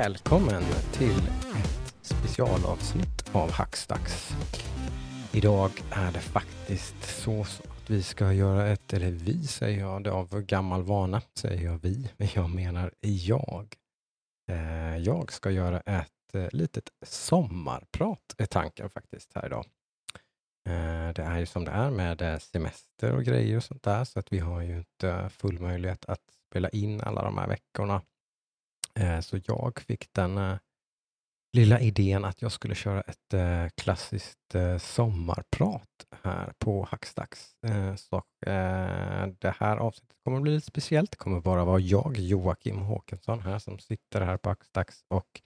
Välkommen till ett specialavsnitt av Hackstacks. Idag är det faktiskt så att vi ska göra ett, eller vi säger jag, det av gammal vana säger jag vi, men jag menar jag. Eh, jag ska göra ett eh, litet sommarprat är tanken faktiskt här idag. Eh, det är ju som det är med semester och grejer och sånt där, så att vi har ju inte full möjlighet att spela in alla de här veckorna. Eh, så jag fick den eh, lilla idén att jag skulle köra ett eh, klassiskt sommarprat här på Hackstacks. Så det här avsnittet kommer att bli lite speciellt. Det kommer bara vara jag, Joakim Håkansson här som sitter här på Hackstacks och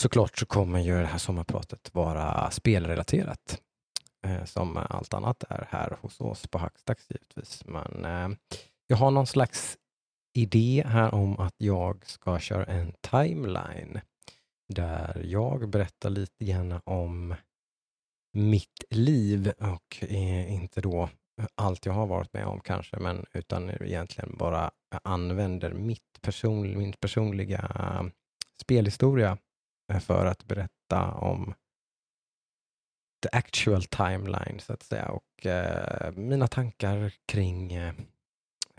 såklart så kommer ju det här sommarpratet vara spelrelaterat som allt annat är här hos oss på Hackstacks givetvis. Men jag har någon slags idé här om att jag ska köra en timeline där jag berättar lite grann om mitt liv och eh, inte då allt jag har varit med om kanske, men utan egentligen bara använder mitt person, min personliga spelhistoria eh, för att berätta om the actual timeline så att säga och eh, mina tankar kring Eh,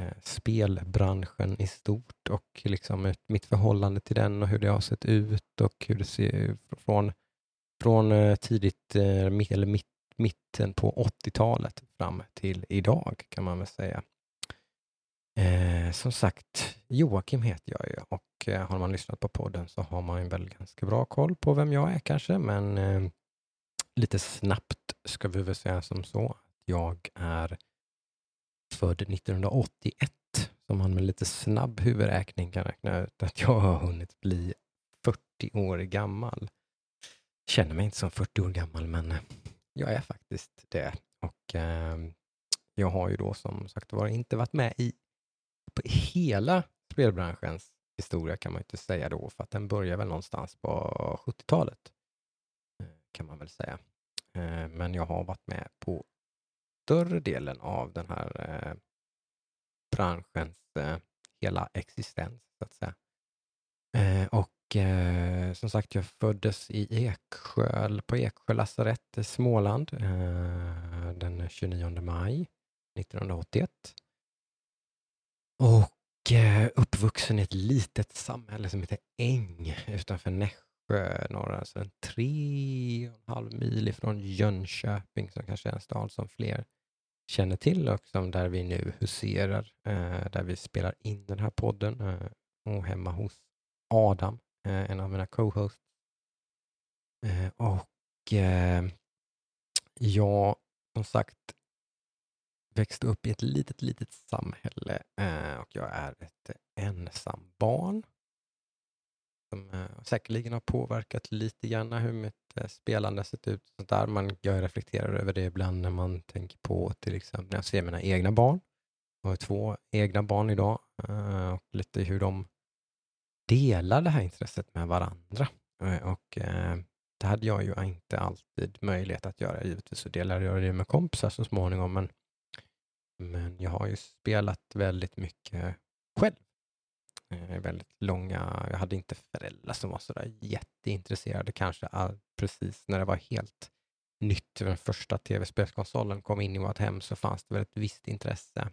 Eh, spelbranschen i stort och liksom mitt förhållande till den och hur det har sett ut och hur det ser ut från, från eh, tidigt, eh, eller mitt, mitten på 80-talet fram till idag kan man väl säga. Eh, som sagt, Joakim heter jag ju och eh, har man lyssnat på podden så har man väl ganska bra koll på vem jag är kanske, men eh, lite snabbt ska vi väl säga som så. Jag är född 1981, som man med lite snabb huvudräkning kan räkna ut att jag har hunnit bli 40 år gammal. Känner mig inte som 40 år gammal, men eh, jag är faktiskt det. Och eh, jag har ju då som sagt var inte varit med i på hela spelbranschens historia kan man inte säga då, för att den börjar väl någonstans på 70-talet. Eh, kan man väl säga. Eh, men jag har varit med på större delen av den här eh, branschens eh, hela existens, så att säga. Eh, och eh, som sagt, jag föddes i Eksjö, på Eksjö lasarett i Småland eh, den 29 maj 1981. Och eh, uppvuxen i ett litet samhälle som heter Äng utanför Nässjö, några, alltså en tre och en halv mil ifrån Jönköping, som kanske är en stad som fler känner till och som där vi nu huserar, eh, där vi spelar in den här podden eh, och hemma hos Adam, eh, en av mina co-hosts. Eh, och eh, jag, som sagt, växte upp i ett litet, litet samhälle eh, och jag är ett ensam barn som eh, säkerligen har påverkat lite grann hur mitt eh, spelande sett ut. Sånt där. Man, jag reflekterar över det ibland när man tänker på till exempel när jag ser mina egna barn. Jag har två egna barn idag eh, och lite hur de delar det här intresset med varandra. Eh, och eh, det hade jag ju inte alltid möjlighet att göra. Givetvis så delade jag det med kompisar så småningom, men, men jag har ju spelat väldigt mycket själv Eh, väldigt långa. Jag hade inte föräldrar som var sådär jätteintresserade kanske precis när det var helt nytt. Den första tv-spelskonsolen kom in i vårt hem så fanns det väl ett visst intresse.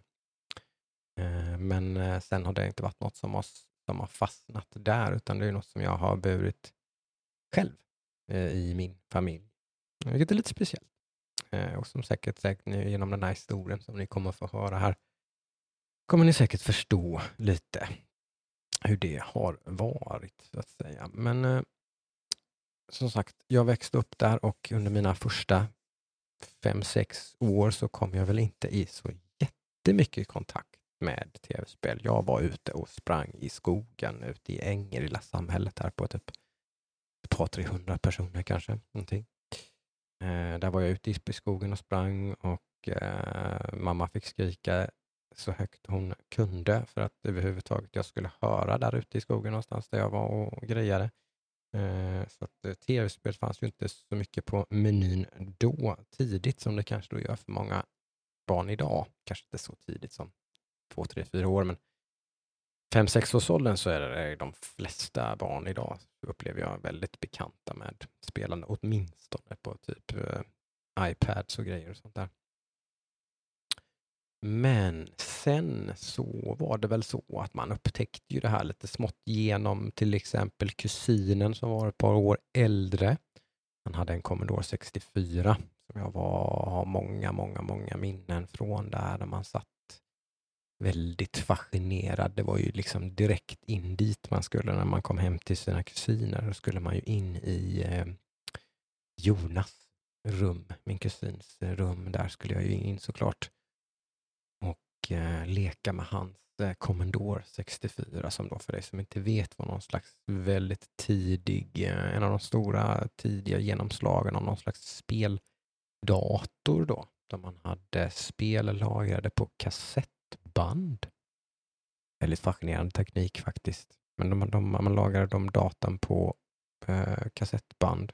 Eh, men eh, sen har det inte varit något som har, som har fastnat där, utan det är något som jag har burit själv i min familj. Vilket är lite speciellt. Och som säkert, säkert genom den här historien som ni kommer att få höra här kommer ni säkert förstå lite hur det har varit, så att säga. Men eh, som sagt, jag växte upp där och under mina första fem, sex år så kom jag väl inte i så jättemycket kontakt med tv-spel. Jag var ute och sprang i skogen ute i Änger, lilla samhället här på typ ett par, tre hundra personer kanske. Någonting. Eh, där var jag ute i skogen och sprang och eh, mamma fick skrika så högt hon kunde för att överhuvudtaget jag skulle höra där ute i skogen någonstans där jag var och grejade. Eh, så att eh, tv-spel fanns ju inte så mycket på menyn då, tidigt som det kanske då gör för många barn idag. Kanske inte så tidigt som två, tre, fyra år, men 5-6-årsåldern så är det de flesta barn idag upplever jag väldigt bekanta med spelande, åtminstone på typ eh, iPads och grejer och sånt där. Men sen så var det väl så att man upptäckte ju det här lite smått genom till exempel kusinen som var ett par år äldre. Han hade en Commodore 64 som jag var, har många, många, många minnen från där, där man satt väldigt fascinerad. Det var ju liksom direkt in dit man skulle när man kom hem till sina kusiner. Då skulle man ju in i eh, Jonas rum, min kusins rum. Där skulle jag ju in såklart Eh, leka med hans eh, Commodore 64 som då för dig som inte vet var någon slags väldigt tidig, eh, en av de stora tidiga genomslagen av någon slags speldator då, där man hade spel lagrade på kassettband. Väldigt fascinerande teknik faktiskt. Men de, de, man lagrade de datan på eh, kassettband.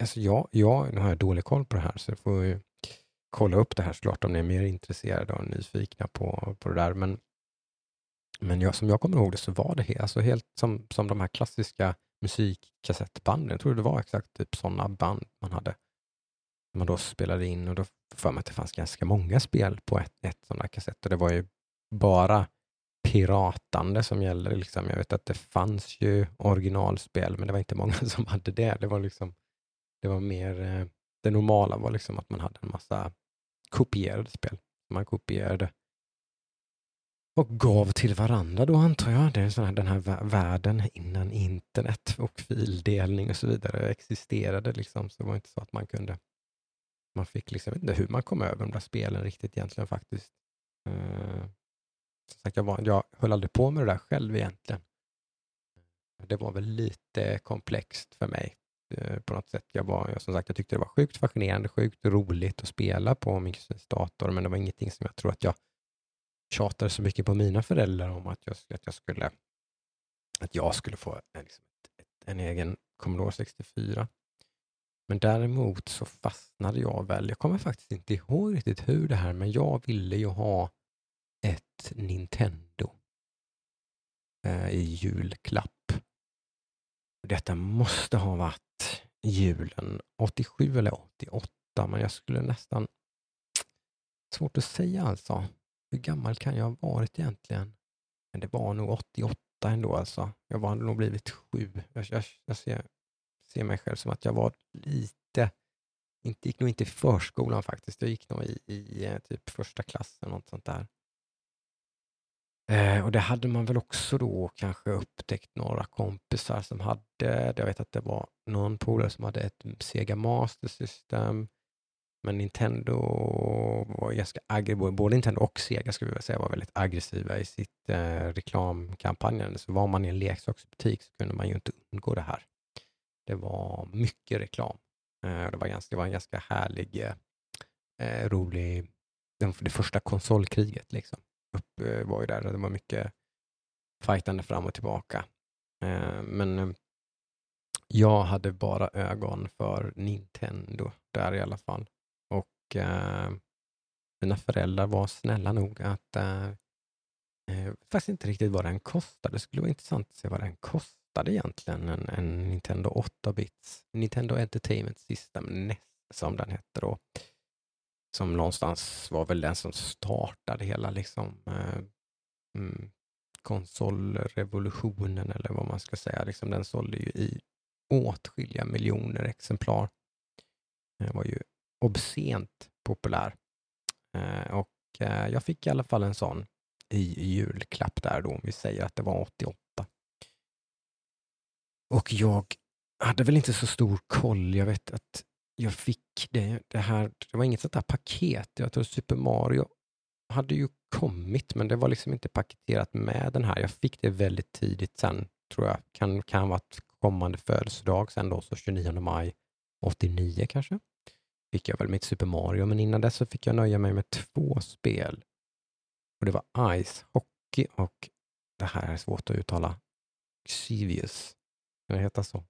Alltså jag, jag, nu har jag dålig koll på det här så det får ju kolla upp det här såklart om ni är mer intresserade och nyfikna på, på det där. Men, men jag, som jag kommer ihåg det så var det alltså helt som, som de här klassiska musikkassettbanden. Jag tror det var exakt typ sådana band man hade. Man då spelade in och då för mig att det fanns ganska många spel på ett, ett här kassett och det var ju bara piratande som gällde. Liksom. Jag vet att det fanns ju originalspel men det var inte många som hade det. Det var liksom det var mer eh, det normala var liksom att man hade en massa kopierade spel. Man kopierade och gav till varandra då antar jag. Det är sån här, den här världen innan internet och fildelning och så vidare existerade. Liksom. Så det var inte så att man kunde, man fick liksom, jag vet inte hur man kom över de där spelen riktigt egentligen faktiskt. Uh, sagt, jag, var, jag höll aldrig på med det där själv egentligen. Det var väl lite komplext för mig Eh, på något sätt. Jag, var, som sagt, jag tyckte det var sjukt fascinerande, sjukt roligt att spela på min kusins dator, men det var ingenting som jag tror att jag tjatade så mycket på mina föräldrar om att jag, att jag skulle att jag skulle få en, liksom, en egen Commodore 64. Men däremot så fastnade jag väl, jag kommer faktiskt inte ihåg riktigt hur det här, men jag ville ju ha ett Nintendo eh, i julklapp. Detta måste ha varit julen 87 eller 88, men jag skulle nästan... Svårt att säga alltså. Hur gammal kan jag ha varit egentligen? Men det var nog 88 ändå alltså. Jag var nog blivit sju. Jag, jag, jag ser, ser, mig själv som att jag var lite, inte, gick nog inte i förskolan faktiskt. Jag gick nog i, i eh, typ första klassen, något sånt där. Eh, och det hade man väl också då kanske upptäckt några kompisar som hade, jag vet att det var någon polare som hade ett Sega Master System, men Nintendo var ganska aggressiva, både Nintendo och Sega skulle jag säga var väldigt aggressiva i sitt eh, reklamkampanjande. Så var man i en leksaksbutik så kunde man ju inte undgå det här. Det var mycket reklam. Eh, det, var ganska, det var en ganska härlig, eh, eh rolig, det första konsolkriget liksom upp, eh, var ju där och det var mycket fightande fram och tillbaka. Eh, men eh, jag hade bara ögon för Nintendo där i alla fall. Och eh, mina föräldrar var snälla nog att eh, faktiskt inte riktigt vad den kostade. Det skulle vara intressant att se vad den kostade egentligen, en, en Nintendo 8-bits, Nintendo Entertainment System NES som den hette då som någonstans var väl den som startade hela liksom, eh, mm, konsolrevolutionen eller vad man ska säga. Liksom, den sålde ju i åtskilliga miljoner exemplar. Den var ju obscent populär. Eh, och eh, jag fick i alla fall en sån i julklapp där då, om vi säger att det var 88. Och jag hade väl inte så stor koll. Jag vet att jag fick det, det här, det var inget sånt där paket. Jag tror Super Mario hade ju kommit, men det var liksom inte paketerat med den här. Jag fick det väldigt tidigt sen, tror jag. Kan, kan vara kommande födelsedag sen då, så 29 maj 89 kanske. Fick jag väl mitt Super Mario, men innan dess så fick jag nöja mig med två spel. Och det var Ice Hockey och det här är svårt att uttala. Xivius. Kan det heta så?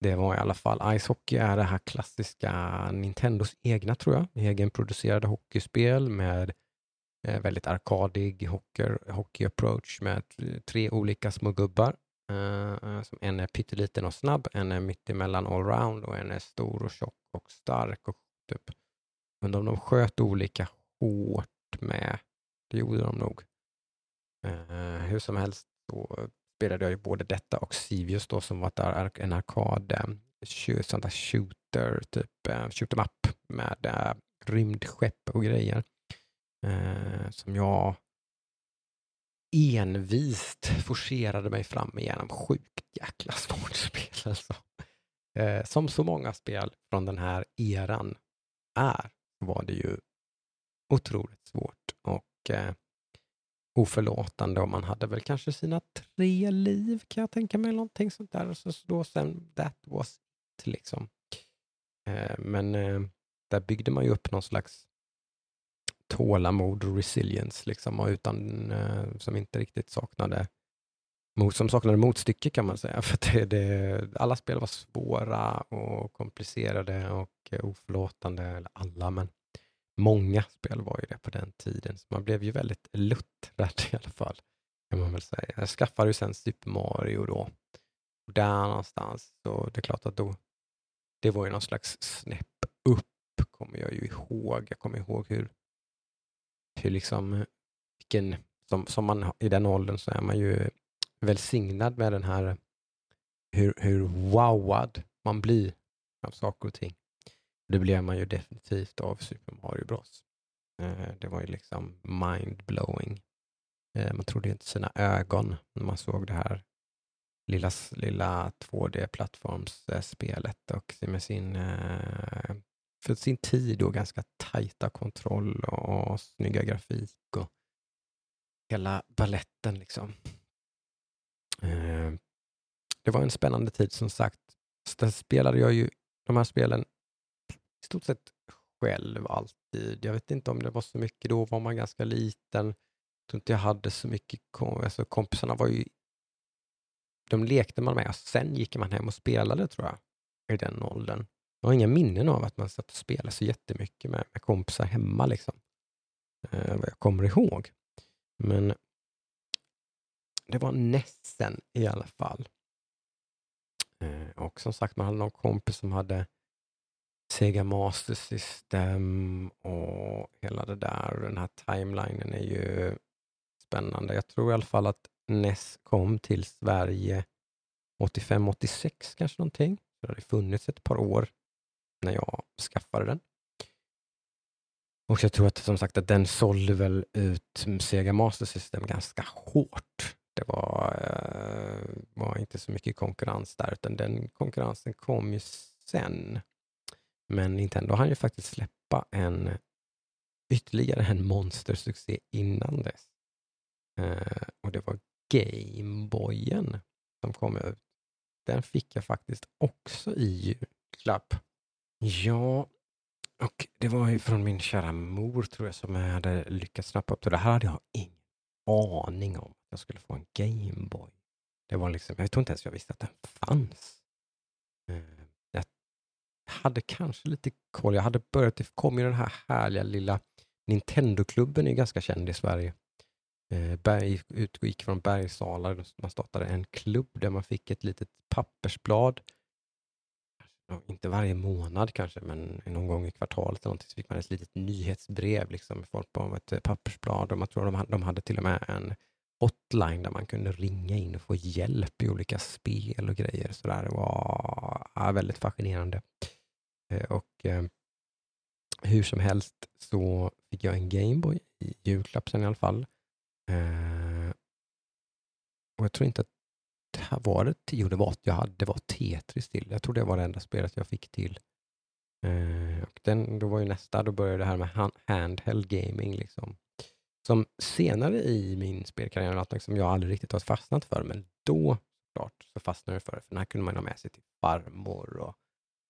Det var i alla fall, Ice Hockey är det här klassiska Nintendos egna, tror jag, egenproducerade hockeyspel med Eh, väldigt arkadig hockey, hockey approach med tre olika små gubbar. Eh, eh, som en är pytteliten och snabb, en är mittemellan allround och en är stor och tjock och stark. Och typ. Men om de sköt olika hårt med, det gjorde de nog. Eh, hur som helst så spelade jag ju både detta och Sivius då som var en arkad, eh, sånt där shooter, typ eh, shoot em up med eh, rymdskepp och grejer. Eh, som jag envist forcerade mig fram igenom. Sjukt jäkla svårt spel alltså. Som så många spel från den här eran är, var det ju otroligt svårt och oförlåtande och man hade väl kanske sina tre liv kan jag tänka mig, någonting sånt där. Och så så då sen, that was it liksom. Eh, men eh, där byggde man ju upp någon slags tålamod och resilience liksom och utan, eh, som inte riktigt saknade som saknade motstycke kan man säga. För det, det, alla spel var svåra och komplicerade och eh, oförlåtande. Eller alla, men många spel var ju det på den tiden. Så man blev ju väldigt luttrad i alla fall. kan man väl säga. Jag skaffade ju sen Super Mario då. Och där någonstans, så det är klart att då, det var ju någon slags snäpp upp, kommer jag ju ihåg. Jag kommer ihåg hur hur liksom, vilken, som, som man i den åldern så är man ju välsignad med den här, hur, hur wowad man blir av saker och ting. Det blev man ju definitivt av Super Mario Bros. Eh, det var ju liksom mind-blowing. Eh, man trodde inte sina ögon när man såg det här lilla, lilla 2D-plattformsspelet och med sin eh, för sin tid och ganska tajta kontroll och snygga grafik och hela balletten liksom. Det var en spännande tid som sagt. Sen spelade jag ju de här spelen stort sett själv alltid. Jag vet inte om det var så mycket, då var man ganska liten. Jag tror inte jag hade så mycket, alltså kompisarna var ju, de lekte man med och sen gick man hem och spelade tror jag, i den åldern. Jag har inga minnen av att man satt och spelade så jättemycket med, med kompisar hemma, liksom. Eh, vad jag kommer ihåg. Men det var nästan i alla fall. Eh, och som sagt, man hade någon kompis som hade Sega Master System och hela det där. Den här timelinen är ju spännande. Jag tror i alla fall att NES kom till Sverige 85-86 kanske någonting. Så det har funnits ett par år när jag skaffade den. Och jag tror att som sagt att den sålde väl ut Sega Master System ganska hårt. Det var, eh, var inte så mycket konkurrens där, utan den konkurrensen kom ju sen. Men Nintendo hann ju faktiskt släppa en eh, ytterligare en monstersuccé innan dess. Eh, och det var Gameboyen som kom ut. Den fick jag faktiskt också i julklapp. Ja, och det var ju från min kära mor tror jag som jag hade lyckats snappa upp det. Det här hade jag ingen aning om. Jag skulle få en Gameboy. Det var liksom, jag tror inte ens jag visste att den fanns. Eh, hade kanske lite koll. Jag hade börjat, det kom ju den här härliga lilla Nintendo-klubben är ganska känd i Sverige. Eh, Berg, utgick från Bergsala. Man startade en klubb där man fick ett litet pappersblad inte varje månad kanske, men någon gång i kvartalet eller någonting så fick man ett litet nyhetsbrev liksom, i form av ett eh, pappersblad. Och man tror de hade, de hade till och med en hotline där man kunde ringa in och få hjälp i olika spel och grejer. Så där. Det var ja, väldigt fascinerande. Eh, och eh, hur som helst så fick jag en Gameboy i julklapp sen i alla fall. Eh, och jag tror inte att det här var det, jo det var, jag hade, det var Tetris till. Jag tror det var det enda spelet jag fick till. Eh, och den, då var ju nästa, då började det här med handheld gaming. Liksom. Som senare i min spelkarriär, något som jag aldrig riktigt har fastnat för, men då klart så fastnade jag för det. För den här kunde man ha med sig till farmor och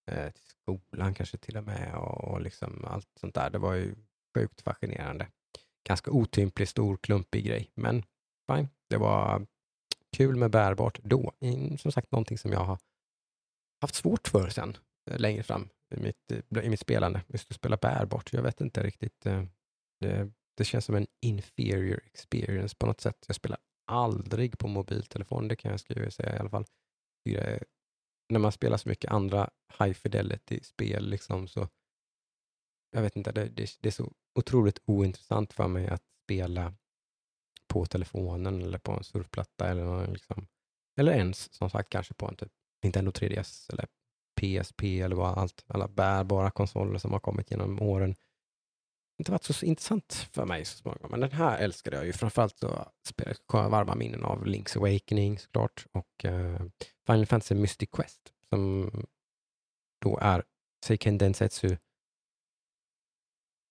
eh, till skolan kanske till och med och, och liksom allt sånt där. Det var ju sjukt fascinerande. Ganska otymplig, stor, klumpig grej, men fine. Det var kul med bärbart då. Som sagt någonting som jag har haft svårt för sen eh, längre fram i mitt, eh, i mitt spelande. Just att spela bärbart. Jag vet inte riktigt. Eh, det, det känns som en inferior experience på något sätt. Jag spelar aldrig på mobiltelefon, det kan jag skriva säga i alla fall. Det, när man spelar så mycket andra high fidelity-spel liksom så jag vet inte, det, det, det, är så otroligt ointressant för mig att spela på telefonen eller på en surfplatta eller, liksom, eller ens som sagt kanske på en typ Nintendo 3DS eller PSP eller vad allt, alla bärbara konsoler som har kommit genom åren. Inte varit så intressant för mig så småningom, men den här älskade jag ju. Framförallt så kom jag varma minnen av Link's Awakening såklart och uh, Final Fantasy Mystic Quest som då är Seiken Densetsu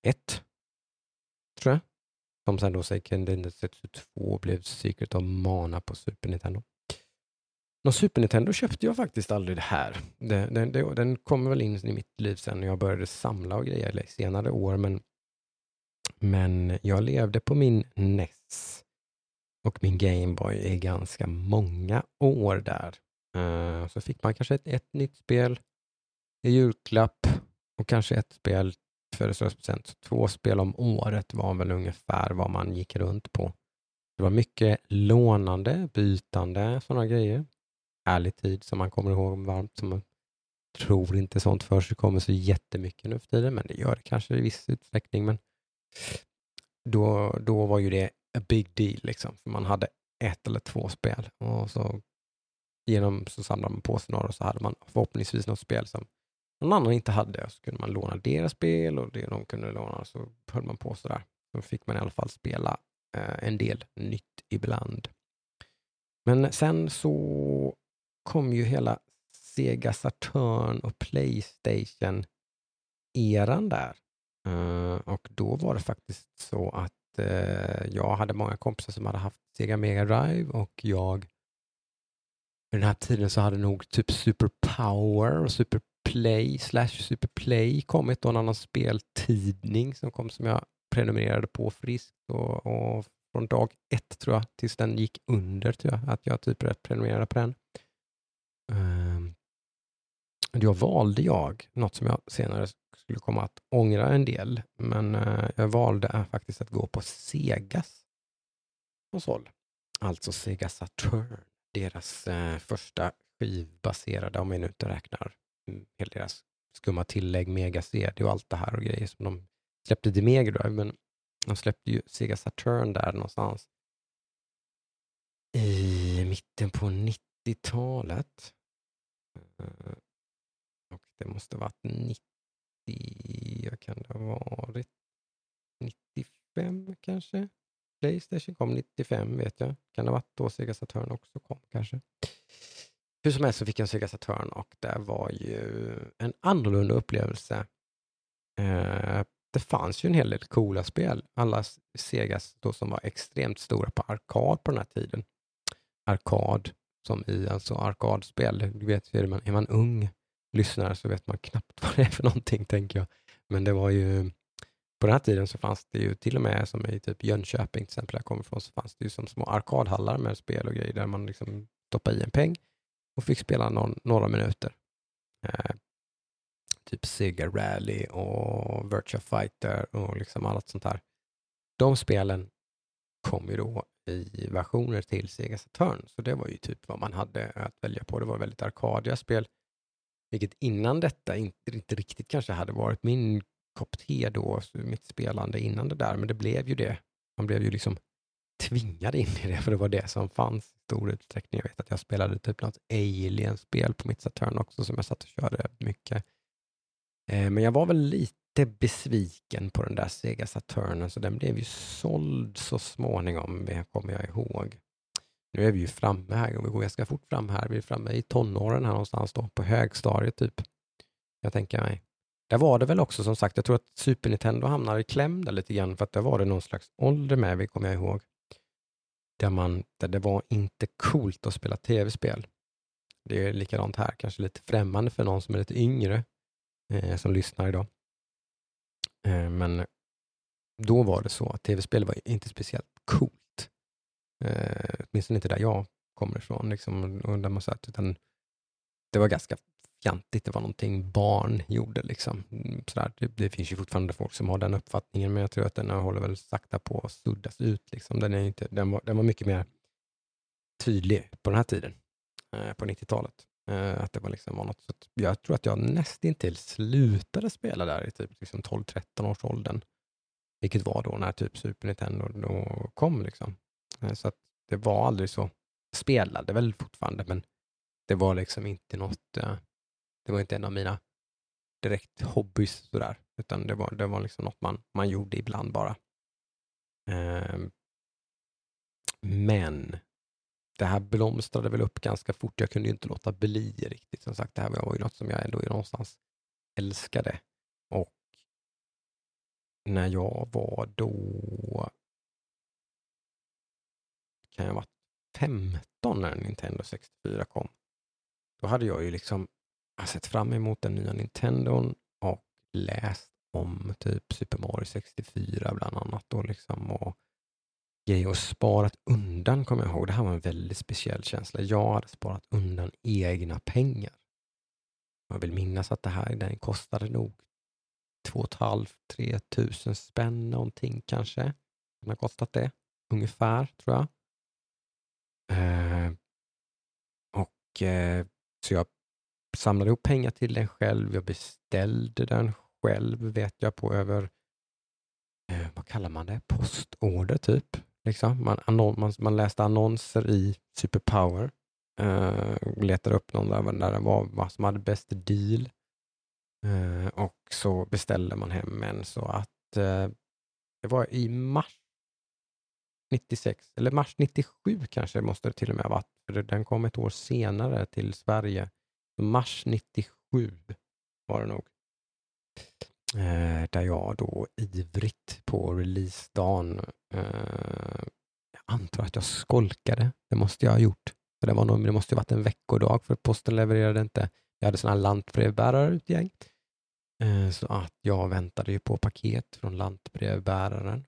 1, tror jag. Som sen då Seiken Densetsu 2 blev Secret of Mana på Super Nintendo. Någon Super Nintendo köpte jag faktiskt aldrig det här. Den, den, den kom väl in i mitt liv sen när jag började samla och grejer senare år, men, men jag levde på min NES och min Gameboy i ganska många år där. Eh, så fick man kanske ett, ett nytt spel i julklapp och kanske ett spel födelsedagspresent. Två spel om året var väl ungefär vad man gick runt på. Det var mycket lånande, bytande, sådana grejer härlig tid som man kommer ihåg varmt. Som man tror inte sånt för sig kommer så jättemycket nu för tiden, men det gör det kanske i viss utsträckning. Men då, då var ju det a big deal, liksom. för man hade ett eller två spel och så genom så samlade man på sig några och så hade man förhoppningsvis något spel som någon annan inte hade. Så kunde man låna deras spel och det de kunde låna så höll man på sådär. Då fick man i alla fall spela eh, en del nytt ibland. Men sen så kom ju hela Sega Saturn och Playstation-eran där. Eh, och då var det faktiskt så att uh, jag hade många kompisar som hade haft Sega Mega Drive och jag vid den här tiden så hade nog typ Super Power och Super Play slash Super Play kommit och en annan speltidning som kom som jag prenumererade på friskt och, och från dag ett tror jag tills den gick under tror jag att jag typ prenumererade på den. Då valde jag något som jag senare skulle komma att ångra en del, men eh, jag valde faktiskt att gå på Segas konsol. Alltså Sega Saturn, deras eh, första skivbaserade, om vi nu inte räknar mm, hela deras skumma tillägg, Mega CD och allt det här och grejer som de släppte till Mega Drive, men de släppte ju Sega Saturn där någonstans i mitten på 90-talet. Det måste varit 90, vad kan det ha varit? 95 kanske? Playstation kom 95 vet jag. Kan det ha varit då Sega Saturn också kom kanske? Hur som helst så fick jag en Sega Saturn och det var ju en annorlunda upplevelse. Eh, det fanns ju en hel del coola spel. Alla Segas då som var extremt stora på arkad på den här tiden. Arkad som i alltså arkadspel. Du vet, är man, är man ung lyssnare så vet man knappt vad det är för någonting, tänker jag. Men det var ju, på den här tiden så fanns det ju till och med, som i typ Jönköping till exempel, där jag kommer ifrån, så fanns det ju som små arkadhallar med spel och grejer där man liksom stoppade i en peng och fick spela någon, några minuter. Eh, typ Sega Rally och Virtua Fighter och liksom allt sånt där. De spelen kom ju då i versioner till Sega Saturn. Så det var ju typ vad man hade att välja på. Det var väldigt arkadiga spel, vilket innan detta inte, inte riktigt kanske hade varit min kopp te då, mitt spelande innan det där, men det blev ju det. Man blev ju liksom tvingad in i det, för det var det som fanns i stor utsträckning. Jag vet att jag spelade typ något Alien-spel på mitt Saturn också, som jag satt och körde mycket. Eh, men jag var väl lite besviken på den där Sega Saturnen, så den blev ju såld så småningom, kommer jag ihåg. Nu är vi ju framme här, och vi går ganska fort fram här. Vi är framme i tonåren här någonstans då, på högstadiet typ. Jag tänker mig. Där var det väl också som sagt, jag tror att Super Nintendo hamnade i kläm där lite grann, för att där var det någon slags ålder med, vi kommer jag ihåg. Där, man, där det var inte coolt att spela tv-spel. Det är likadant här, kanske lite främmande för någon som är lite yngre, eh, som lyssnar idag. Eh, men då var det så att tv-spel var inte speciellt coolt. Eh, åtminstone inte där jag kommer ifrån. Liksom, och där man satt, utan det var ganska fjantigt, det var någonting barn gjorde. Liksom. Mm, sådär. Det, det, finns ju fortfarande folk som har den uppfattningen, men jag tror att den håller väl sakta på att suddas ut. Liksom. Den, är inte, den, var, den var mycket mer tydlig på den här tiden, eh, på 90-talet. Eh, att det var, liksom var något, så jag tror att jag nästintill slutade spela där i typ liksom 12-13 års åldern. Vilket var då när typ Super Nintendo då kom. Liksom. Eh, så att det var aldrig så. Jag spelade väl fortfarande, men det var liksom inte något, eh, det var inte en av mina direkt hobbys sådär, utan det var, det var liksom något man, man gjorde ibland bara. Ehm, men det här blomstrade väl upp ganska fort. Jag kunde ju inte låta bli riktigt. Som sagt, det här var ju något som jag ändå någonstans älskade. Och när jag var då, kan jag ha varit 15 när Nintendo 64 kom. Då hade jag ju liksom ah, sett fram emot den nya Nintendon och läst om typ Super Mario 64 bland annat. då liksom, och grejer och sparat undan, kommer jag ihåg. Det här var en väldigt speciell känsla. Jag hade sparat undan egna pengar. Jag vill minnas att det här den kostade nog 2 500-3 tusen spänn någonting kanske. Den har kostat det, ungefär, tror jag. Eh, och eh, Så jag samlade ihop pengar till den själv. Jag beställde den själv, vet jag, på över eh, vad kallar man det? Postorder typ. Liksom. Man, man, man läste annonser i Superpower. Uh, letade upp någon där, där det var vad som hade bäst deal. Uh, och så beställde man hem en så att uh, det var i mars 96, eller mars 97 kanske måste det till och med ha varit, för den kom ett år senare till Sverige. Mars 97 var det nog. Eh, där jag då ivrigt på releasedagen, eh, jag antar att jag skolkade. Det måste jag ha gjort. För det, var nog, det måste ha varit en veckodag för posten levererade inte. Jag hade sådana här lantbrevbärare utgäng. Eh, så att jag väntade ju på paket från lantbrevbäraren.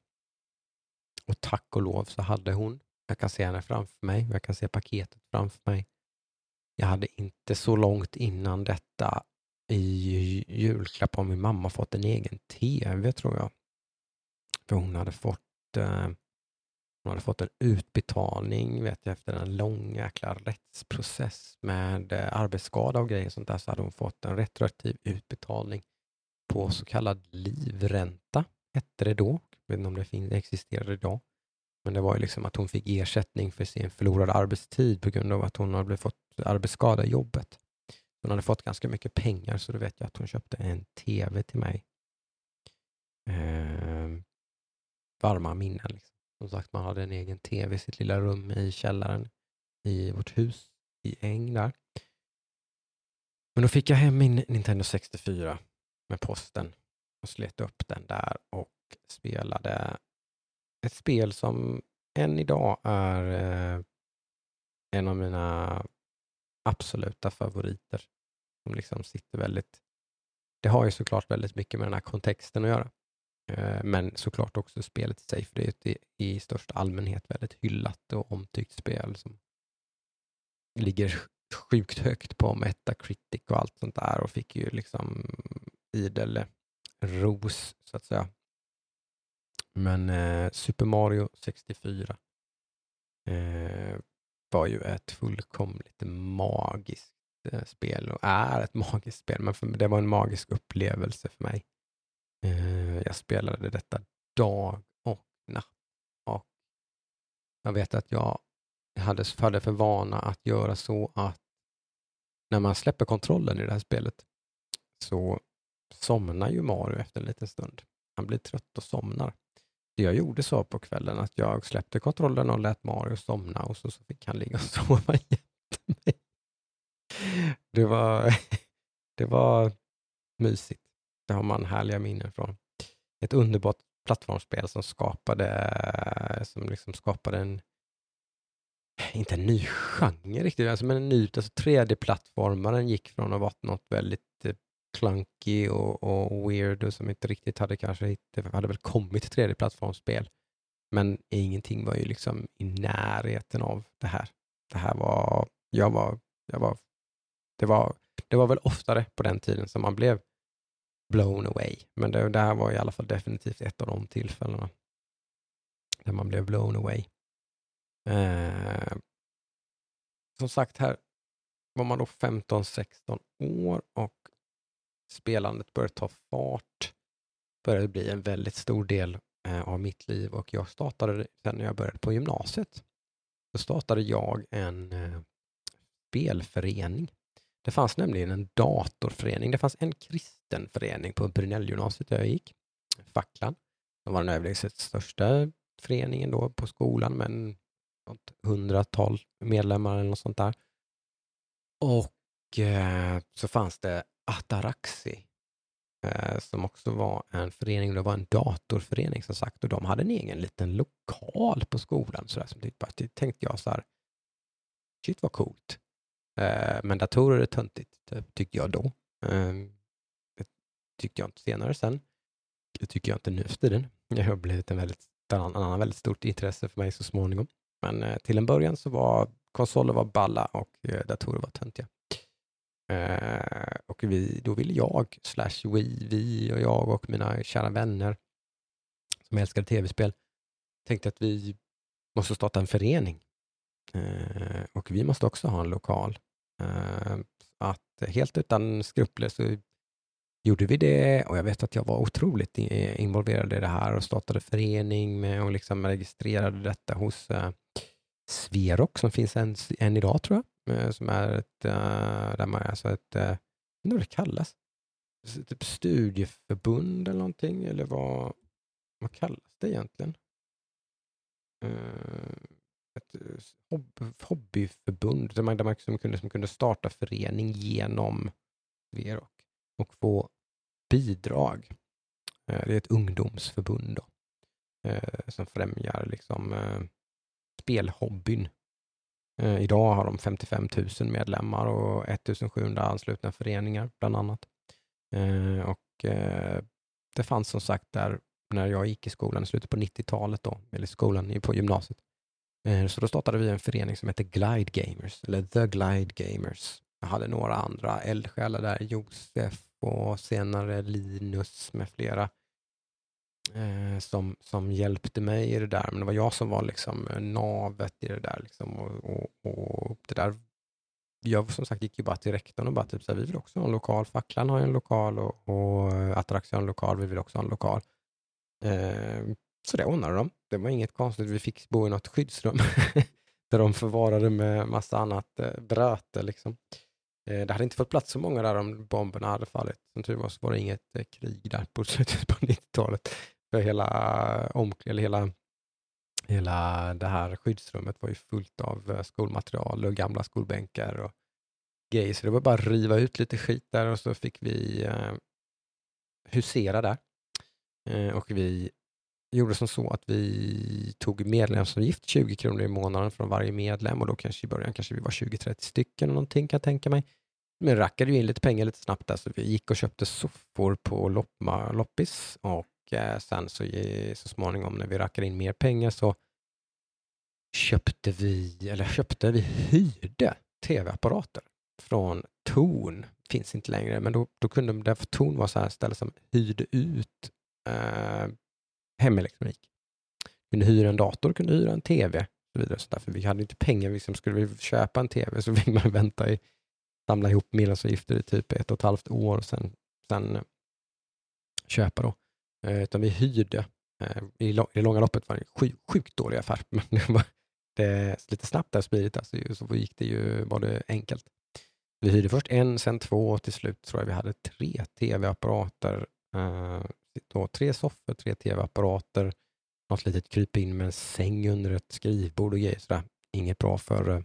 Och tack och lov så hade hon, jag kan se henne framför mig, jag kan se paketet framför mig. Jag hade inte så långt innan detta i julklapp har min mamma fått en egen tv tror jag. För hon hade fått eh, hon hade fått en utbetalning vet jag, efter en lång jäkla rättsprocess med eh, arbetsskada och grejer sånt där så hade hon fått en retroaktiv utbetalning på så kallad livränta, hette det då. Jag vet inte om det finns, existerar idag. Men det var ju liksom att hon fick ersättning för sin förlorade arbetstid på grund av att hon hade fått arbetsskada i jobbet. Hon hade fått ganska mycket pengar så då vet jag att hon köpte en tv till mig. Eh, varma minnen. Liksom. Som sagt, man hade en egen tv i sitt lilla rum i källaren i vårt hus i Äng där. Men då fick jag hem min Nintendo 64 med posten och slet upp den där och spelade ett spel som än idag är eh, en av mina absoluta favoriter. Som liksom sitter väldigt... Det har ju såklart väldigt mycket med den här kontexten att göra. Eh, men såklart också spelet i sig, för det är ett i största allmänhet väldigt hyllat och omtyckt spel som ligger sjukt högt på Metacritic och allt sånt där och fick ju liksom idel ros, så att säga. Men eh, Super Mario 64 eh, var ju ett fullkomligt magiskt eh, spel och är ett magiskt spel, men för, det var en magisk upplevelse för mig. Eh, jag spelade detta dag och natt och jag vet att jag hade, hade för vana att göra så att när man släpper kontrollen i det här spelet så somnar ju Mario efter en liten stund. Han blir trött och somnar jag gjorde så på kvällen att jag släppte kontrollen och lät Mario somna och så, så fick han ligga och sova jätte mig. Det var, det var mysigt. Det har man härliga minnen från. Ett underbart plattformsspel som skapade, som liksom skapade en, inte en ny genre riktigt, alltså, men en ny, alltså 3D-plattformaren gick från att vara något väldigt clunky och, och weird och som inte riktigt hade kanske, det hade väl kommit 3D-plattformsspel. Men ingenting var ju liksom i närheten av det här. Det här var, jag var, jag var, det var, Det var väl oftare på den tiden som man blev blown away. Men det, det här var i alla fall definitivt ett av de tillfällena där man blev blown away. Eh, som sagt, här var man då 15-16 år och spelandet började ta fart. Började bli en väldigt stor del eh, av mitt liv och jag startade sen när jag började på gymnasiet. Då startade jag en eh, spelförening. Det fanns nämligen en datorförening. Det fanns en kristen förening på Brynällgymnasiet där jag gick, Facklan. De var den överlägset största föreningen då på skolan med något hundratal medlemmar eller något sånt där. Och eh, så fanns det Ataraxi eh, som också var en förening, det var en datorförening som sagt och de hade en egen liten lokal på skolan. Så där, som typ, typ tänkte jag så här, shit vad coolt. Eh, men datorer är töntigt, tyckte jag då. Ehm, det tyckte jag inte senare sen. Det tycker jag inte nu för tiden. Det har blivit en väldigt, en annan väldigt stort intresse för mig så småningom. Men eh, till en början så var konsoler var balla och datorer var töntiga. Eh, och vi, då ville jag, slash vi, vi och jag och mina kära vänner som älskade tv-spel, tänkte att vi måste starta en förening. Eh, och vi måste också ha en lokal. Eh, att helt utan skrupler så gjorde vi det och jag vet att jag var otroligt involverad i det här och startade förening med och liksom registrerade detta hos eh, Sverok som finns än, än idag tror jag. Eh, som är ett, uh, där man, alltså ett, uh, vad det kallas? Typ studieförbund eller någonting eller vad, vad kallas det egentligen? ett hobbyförbund där man, där man liksom kunde, som kunde starta förening genom Verok och få bidrag. Det är ett ungdomsförbund då, som främjar liksom, eh. Idag har de 55 000 medlemmar och 1700 anslutna föreningar bland annat. Eh, och eh, det fanns som sagt där när jag gick i skolan i slutet på 90-talet då, eller skolan på gymnasiet. Eh, så då startade vi en förening som hette Glide Gamers, eller The Glide Gamers. Jag hade några andra eldsjälar där, Josef och senare Linus med flera eh, som, som hjälpte mig i det där. Men det var jag som var liksom eh, navet i det där. Liksom, och, och, och det där jag som sagt gick ju bara till rektorn och bara typ så här, vi vill också ha en lokal. Facklan har ju en lokal och, och eh, Ataraxia har en lokal, vi vill också ha en lokal. Eh, så det ordnade de. Det var inget konstigt. Vi fick bo i något skyddsrum där de förvarade med massa annat eh, bröte. Liksom. Eh, det hade inte fått plats så många där om bomberna hade fallit. Som tur var så var det inget eh, krig där på slutet på 90-talet. För hela, eller hela, hela det här skyddsrummet var ju fullt av eh, skolmaterial och gamla skolbänkar och grejer. Så det var bara att riva ut lite skit där och så fick vi eh, husera där. Eh, och vi gjorde som så att vi tog medlemsavgift, 20 kronor i månaden från varje medlem och då kanske i början kanske vi var 20-30 stycken eller någonting kan jag tänka mig. Men rackade ju in lite pengar lite snabbt där så vi gick och köpte soffor på loppma, loppis och Eh, sen så, så småningom när vi rackade in mer pengar så köpte vi, eller köpte, vi hyrde tv-apparater från Torn. Finns inte längre, men då, då kunde det, för Torn var så här ställe som hyrde ut eh, hemelektronik. Kunde hyra en dator, kunde hyra en tv. Så vidare, så där, för vi hade inte pengar, liksom, skulle vi köpa en tv så fick man vänta i samla ihop medlemsavgifter i typ ett och ett halvt år och sen, sen köpa då. Eh, utan vi hyrde. Eh, I, det långa loppet var det en sjuk, sjukt dålig affär, men det var det, lite snabbt där smidigt, alltså, så gick det ju, var det enkelt. Vi hyrde först en, sen två och till slut tror jag vi hade tre tv-apparater. Eh, tre soffor, tre tv-apparater, något litet kryp in med en säng under ett skrivbord och grejer. Sådär. Inget bra för eh,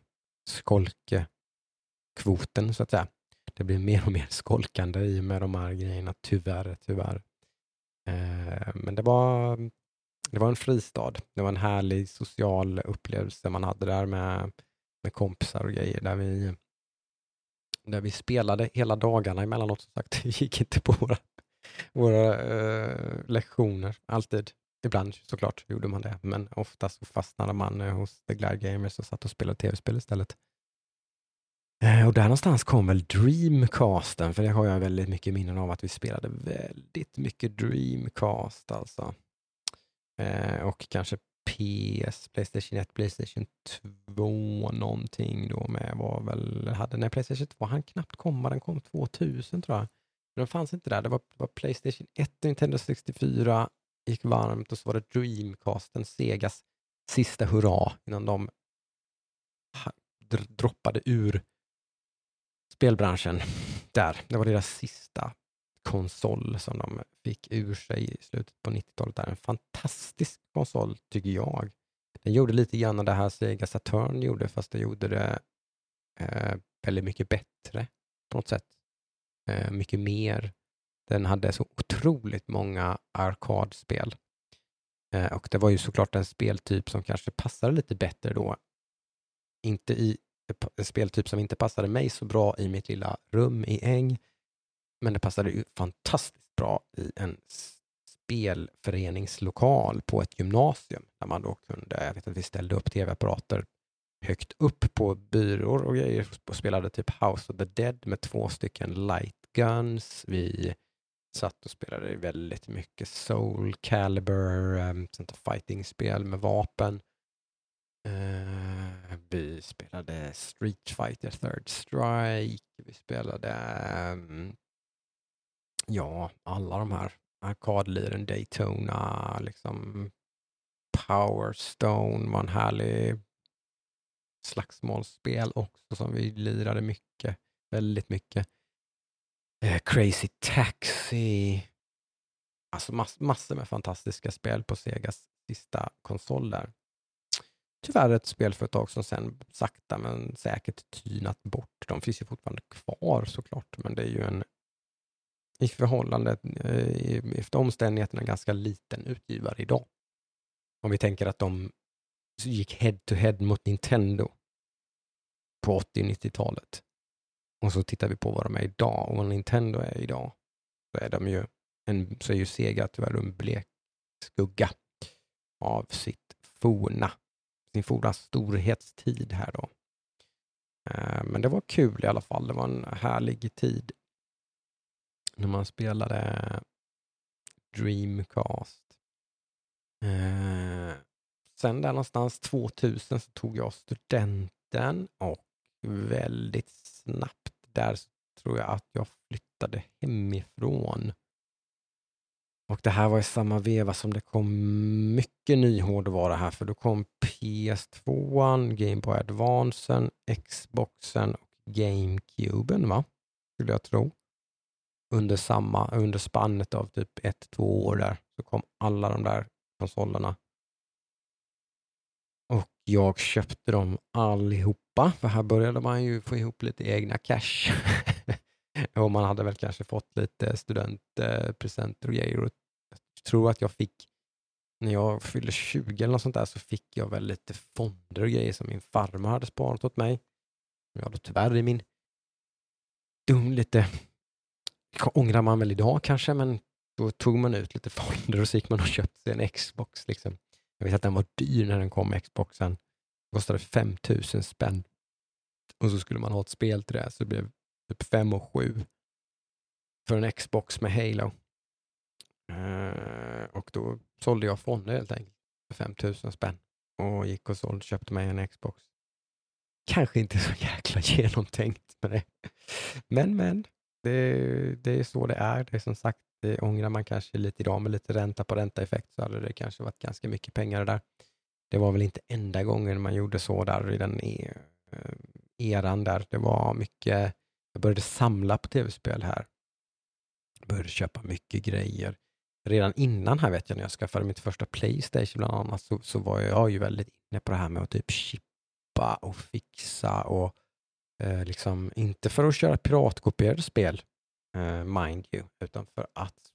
så att säga. Det blir mer och mer skolkande i och med de här grejerna, tyvärr, tyvärr. Eh, men det var, det var en fristad. Det var en härlig social upplevelse man hade där med, med kompisar och grejer där vi, där vi spelade hela dagarna emellanåt. Som sagt, det gick inte på våra, våra uh, lektioner alltid. Ibland såklart gjorde man det, men oftast fastnade man hos The Glad Gamers och satt och spelade tv-spel istället. Eh, och där någonstans kom väl Dreamcasten, för det har jag väldigt mycket minnen av att vi spelade väldigt mycket Dreamcast alltså. Eh, och kanske PS, Playstation 1, Playstation 2 någonting då med var väl, hade, nej Playstation 2 han knappt komma, den kom 2000 tror jag. Men den fanns inte där, det var, det var Playstation 1 och Nintendo 64 gick varmt och så var det Dreamcasten, Segas sista hurra innan de droppade ur spelbranschen där. Det var deras sista konsol som de fick ur sig i slutet på 90-talet. En fantastisk konsol tycker jag. Den gjorde lite grann det här Sega Saturn gjorde fast det gjorde det eh, väldigt mycket bättre på något sätt. Eh, mycket mer. Den hade så otroligt många arkadspel. Eh, och det var ju såklart en speltyp som kanske passade lite bättre då. Inte i en speltyp som inte passade mig så bra i mitt lilla rum i Äng, men det passade ju fantastiskt bra i en spelföreningslokal på ett gymnasium där man då kunde, jag vet att vi ställde upp tv-apparater högt upp på byråer och grejer och spelade typ House of the Dead med två stycken light guns. Vi satt och spelade väldigt mycket Soul Calibur, um, fighting-spel med vapen. Uh, vi spelade Street Fighter Third Strike. Vi spelade um, ja, alla de här arkadliren, Daytona, liksom Power Stone var en härlig slagsmålsspel också som vi lirade mycket, väldigt mycket. Eh, Crazy Taxi. Alltså mass, massor med fantastiska spel på Segas sista konsol där. Tyvärr ett spelföretag som sen sakta men säkert tynat bort. De finns ju fortfarande kvar såklart, men det är ju en i förhållande eh, efter omständigheterna ganska liten utgivare idag. Om vi tänker att de gick head to head mot Nintendo på 80-90-talet. Och så tittar vi på vad de är idag och vad Nintendo är idag. Så är de ju en, så är ju Sega tyvärr en blek skugga av sitt forna, ni fordrar storhetstid här då. Eh, men det var kul i alla fall. Det var en härlig tid när man spelade Dreamcast. Eh, sen där någonstans 2000 så tog jag studenten och väldigt snabbt där tror jag att jag flyttade hemifrån. Och det här var i samma veva som det kom mycket ny hårdvara här, för då kom PS2, Game Boy Advance, Xboxen och GameCuben, va? Skulle jag tro under samma, under spannet av typ ett, två år där, så kom alla de där konsolerna. Och jag köpte dem allihopa, för här började man ju få ihop lite egna cash. och man hade väl kanske fått lite studentpresenter eh, och grejer. Och jag tror att jag fick, när jag fyllde 20 eller något sånt där, så fick jag väl lite fonder och grejer som min farmor hade sparat åt mig. Jag då tyvärr i min dum, lite ångrar man väl idag kanske, men då tog man ut lite fonder och så gick man och köpte sig en Xbox. Liksom. Jag vet att den var dyr när den kom, Xboxen. Den kostade 5000 spänn. Och så skulle man ha ett spel till det, så det blev typ 5 och 7 för en Xbox med Halo. Uh, och då sålde jag fonder helt enkelt för 5000 spänn och gick och sålde, köpte mig en Xbox. Kanske inte så jäkla genomtänkt med det. Men, men, det, det är så det är. Det är som sagt, det ångrar man kanske lite idag med lite ränta på ränta-effekt så hade det kanske varit ganska mycket pengar där. Det var väl inte enda gången man gjorde så där i den e-, eh, eran där. Det var mycket, jag började samla på tv-spel här. Jag började köpa mycket grejer. Redan innan här vet jag när jag skaffade mitt första Playstation bland annat så, så var jag ju väldigt inne på det här med att typ chippa och fixa och Eh, liksom, inte för att köra piratkopierade spel, eh, mind you, utan för att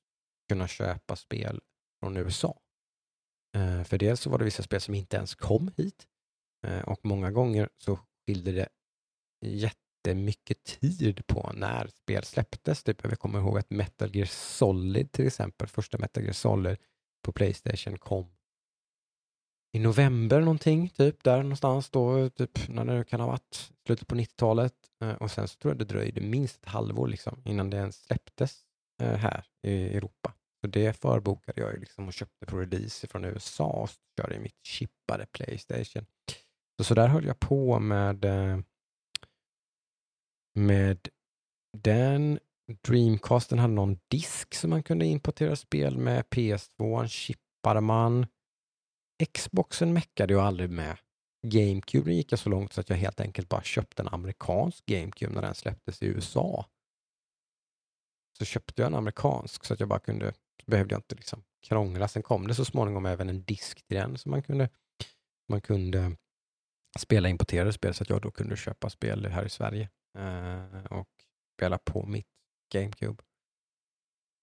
kunna köpa spel från USA. Eh, för dels så var det vissa spel som inte ens kom hit eh, och många gånger så skilde det jättemycket tid på när spel släpptes. Typ, jag kommer ihåg att Metal Gear Solid till exempel, första Metal Gear Solid på Playstation kom i november någonting, typ där någonstans då, typ när det kan ha varit, slutet på 90-talet. Eh, och sen så tror jag det dröjde minst ett halvår liksom innan det ens släpptes eh, här i Europa. Så det förbokade jag ju liksom och köpte på release från USA och körde i mitt chippade Playstation. Så, så där höll jag på med eh, med den. Dreamcasten hade någon disk som man kunde importera spel med. PS2 chippade man. Xboxen meckade jag aldrig med. GameCube gick jag så långt så att jag helt enkelt bara köpte en amerikansk GameCube när den släpptes i USA. Så köpte jag en amerikansk så att jag bara kunde, behövde jag inte liksom krångla. Sen kom det så småningom även en disk till den så man kunde, man kunde spela importerade spel så att jag då kunde köpa spel här i Sverige Eh, och spela på mitt GameCube.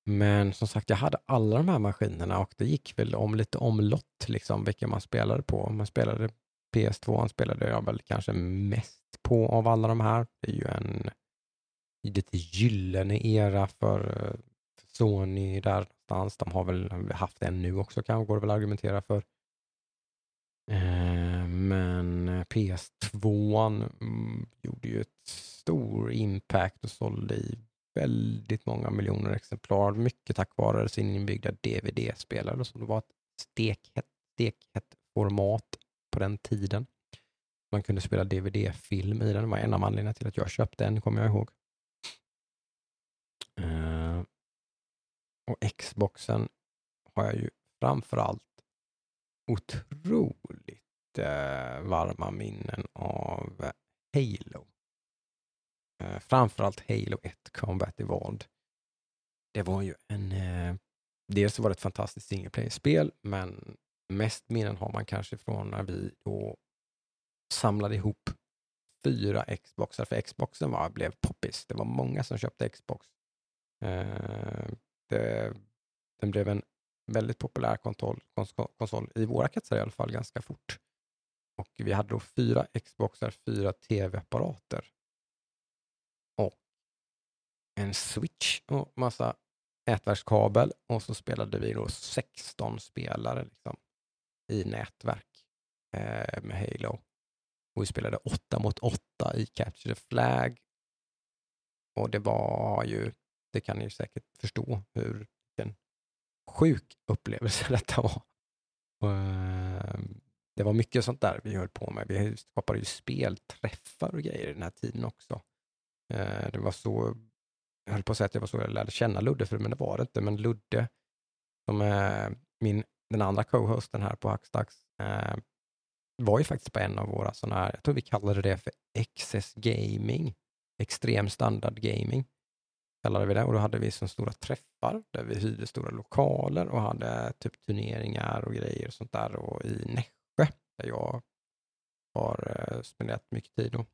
Men som sagt, jag hade alla de här maskinerna och det gick väl om lite omlott, liksom, vilka man spelade på. Man spelade PS2 spelade jag väl kanske mest på av alla de här. Det är ju en lite gyllene era för, för Sony där någonstans. De har väl haft en nu också kanske, går det väl att argumentera för. Eh, men eh, PS2 mm, gjorde ju ett stor impact och sålde i väldigt många miljoner exemplar, mycket tack vare sin inbyggda DVD-spelare som det var ett stekhett, stekhett format på den tiden. Man kunde spela DVD-film i den, det var en av anledningarna till att jag köpte den, kommer jag ihåg. Uh, och Xboxen har jag ju framförallt otroligt eh, varma minnen av Halo. Eh, framförallt Halo 1 Combat Evolved. Det var ju en... Eh, dels var det ett fantastiskt singleplayer-spel, men mest minnen har man kanske från när vi då samlade ihop fyra Xboxar, för Xboxen var, blev poppis. Det var många som köpte Xbox. Eh, det, den blev en väldigt populär konsol, konsol, i våra kretsar i alla fall, ganska fort. Och vi hade då fyra Xboxar, fyra tv-apparater och en switch och massa nätverkskabel och så spelade vi då 16 spelare liksom, i nätverk eh, med Halo. Och vi spelade 8 mot 8 i Capture the Flag. Och det var ju, det kan ni säkert förstå hur sjuk upplevelse detta var. Och, eh, det var mycket sånt där vi höll på med. Vi skapade ju spelträffar och grejer i den här tiden också. Eh, det var så, jag höll på att säga att det var så jag lärde känna Ludde, för, men det var det inte. Men Ludde, som är min, den andra co-hosten här på Hackstacks, eh, var ju faktiskt på en av våra sådana här, jag tror vi kallade det för XS Gaming, extrem standard gaming kallade vi det och då hade vi som stora träffar där vi hyrde stora lokaler och hade typ turneringar och grejer och sånt där och i Nässjö där jag har eh, spenderat mycket tid då.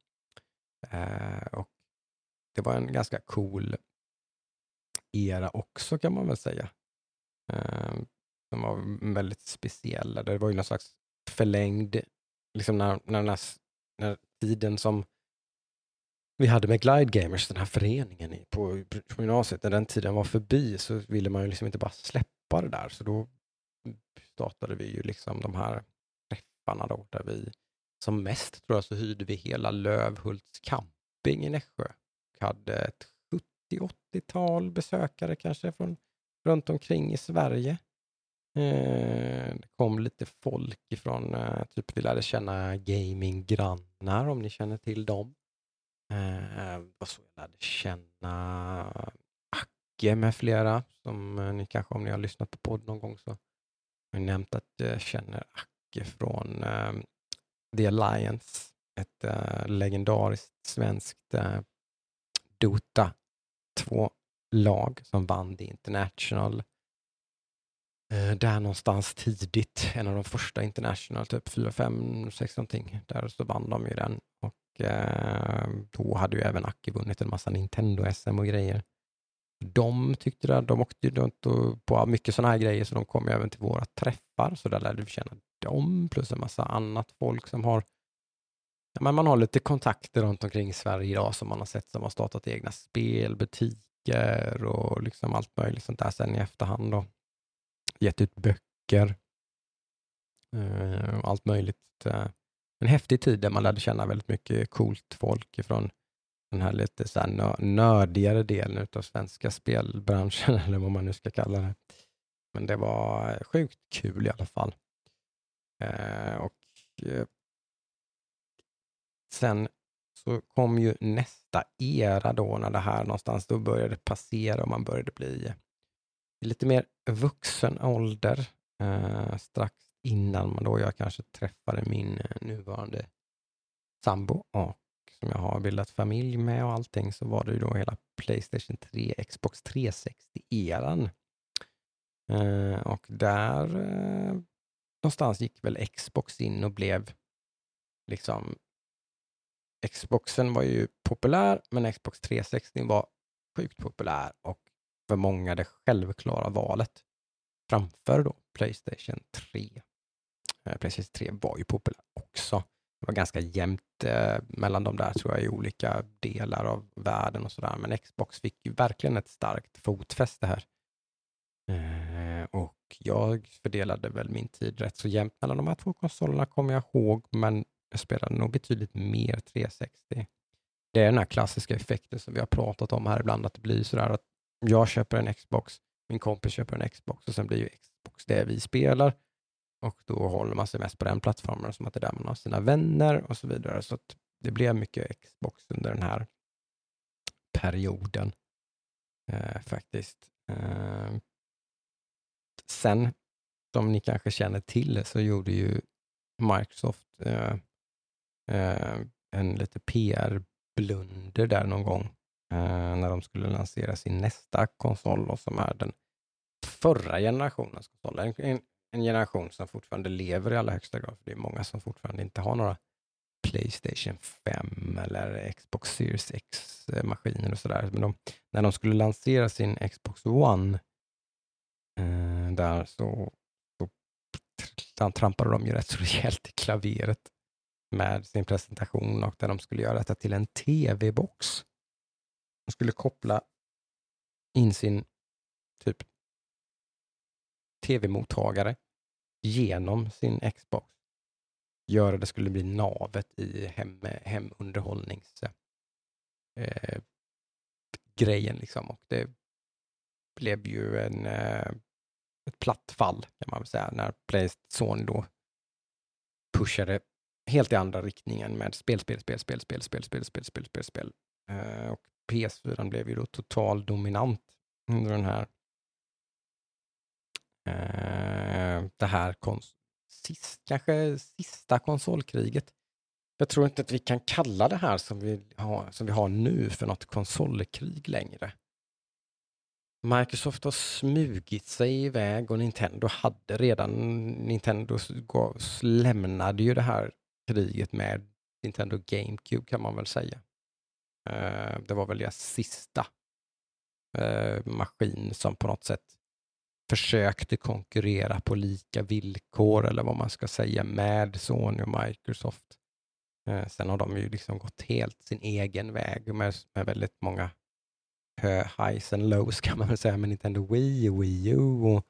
Eh, och det var en ganska cool era också kan man väl säga. Eh, som var väldigt speciell. Det var ju någon slags förlängd, liksom när, när, här när tiden som vi hade med Glide Gamers, den här föreningen på, på gymnasiet, när den tiden var förbi så ville man ju liksom inte bara släppa det där. Så då startade vi ju liksom de här träffarna då, där vi som mest tror jag så hyrde vi hela Lövhults camping i Nässjö. Vi hade ett 70-80-tal besökare kanske från runt omkring i Sverige. Eh, det kom lite folk ifrån, eh, typ vi lärde känna gaminggrannar om ni känner till dem. Eh, eh var så jag lärde känna eh, Acke med flera, som eh, ni kanske om ni har lyssnat på podd någon gång så har jag nämnt att jag känner Acke från eh, The Alliance, ett eh, legendariskt svenskt eh, Dota 2-lag som vann The International. Eh, där någonstans tidigt, en av de första International, typ 4, 5, 6 någonting, där så vann de ju den och Eh, då hade ju även Aki vunnit en massa Nintendo-SM och grejer. De tyckte det, de åkte ju på mycket sådana här grejer så de kom ju även till våra träffar så där lärde vi känna dem plus en massa annat folk som har ja, men man har lite kontakter runt omkring i Sverige idag som man har sett som har startat egna spelbutiker och liksom allt möjligt sånt där sen i efterhand då gett ut böcker. eh, allt möjligt. Eh. En häftig tid där man lärde känna väldigt mycket coolt folk från den här lite så här nördigare delen av svenska spelbranschen, eller vad man nu ska kalla det. Men det var sjukt kul i alla fall. Eh, och eh, Sen så kom ju nästa era då när det här någonstans då började passera och man började bli lite mer vuxen ålder. Eh, strax innan man då jag kanske träffade min eh, nuvarande sambo och som jag har bildat familj med och allting så var det ju då hela Playstation 3, Xbox 360-eran. Eh, och där eh, någonstans gick väl Xbox in och blev liksom Xboxen var ju populär, men Xbox 360 var sjukt populär och för många det självklara valet framför då Playstation 3. Eh, Playstation 3 var ju populär också. Det var ganska jämnt eh, mellan de där tror jag i olika delar av världen och sådär. Men Xbox fick ju verkligen ett starkt fotfäste här. Eh, och jag fördelade väl min tid rätt så jämnt mellan de här två konsolerna kommer jag ihåg, men jag spelade nog betydligt mer 360. Det är den här klassiska effekten som vi har pratat om här ibland, att det blir sådär att jag köper en Xbox, min kompis köper en Xbox och sen blir ju Xbox det vi spelar och då håller man sig mest på den plattformen som att det är där man har sina vänner och så vidare. Så att det blev mycket Xbox under den här perioden eh, faktiskt. Eh, sen, som ni kanske känner till, så gjorde ju Microsoft eh, eh en lite PR-blunder där någon gång Eh, när de skulle lansera sin nästa konsol och som är den förra generationens konsol. En, en generation som fortfarande lever i allra högsta grad. För det är många som fortfarande inte har några Playstation 5 eller Xbox Series X-maskiner och sådär. Men de, när de skulle lansera sin Xbox One eh, där så, så trampade de ju rätt så rejält i klaveret med sin presentation och där de skulle göra detta till en TV-box. De skulle koppla in sin typ tv-mottagare genom sin Xbox. Göra det skulle bli navet i hem, hemunderhållnings eh, grejen liksom. Och det blev ju en, eh, ett platt fall kan man väl säga när Playstation då pushade helt i andra riktningen med spel, spel, spel, spel, spel, spel, spel, spel, spel, spel, spel. Eh, och PS4 blev ju då total dominant under den här eh, det här kons sist, kanske sista konsolkriget. Jag tror inte att vi kan kalla det här som vi har, som vi har nu för något konsolkrig längre. Microsoft har smugit sig iväg och Nintendo hade redan, Nintendo lämnade ju det här kriget med Nintendo GameCube kan man väl säga. Eh, det var väl deras sista eh, maskin som på något sätt försökte konkurrera på lika villkor eller vad man ska säga med Sony och Microsoft. Eh, sen har de ju liksom gått helt sin egen väg med, med väldigt många highs and lows kan man väl säga med Nintendo Wii och Wii U och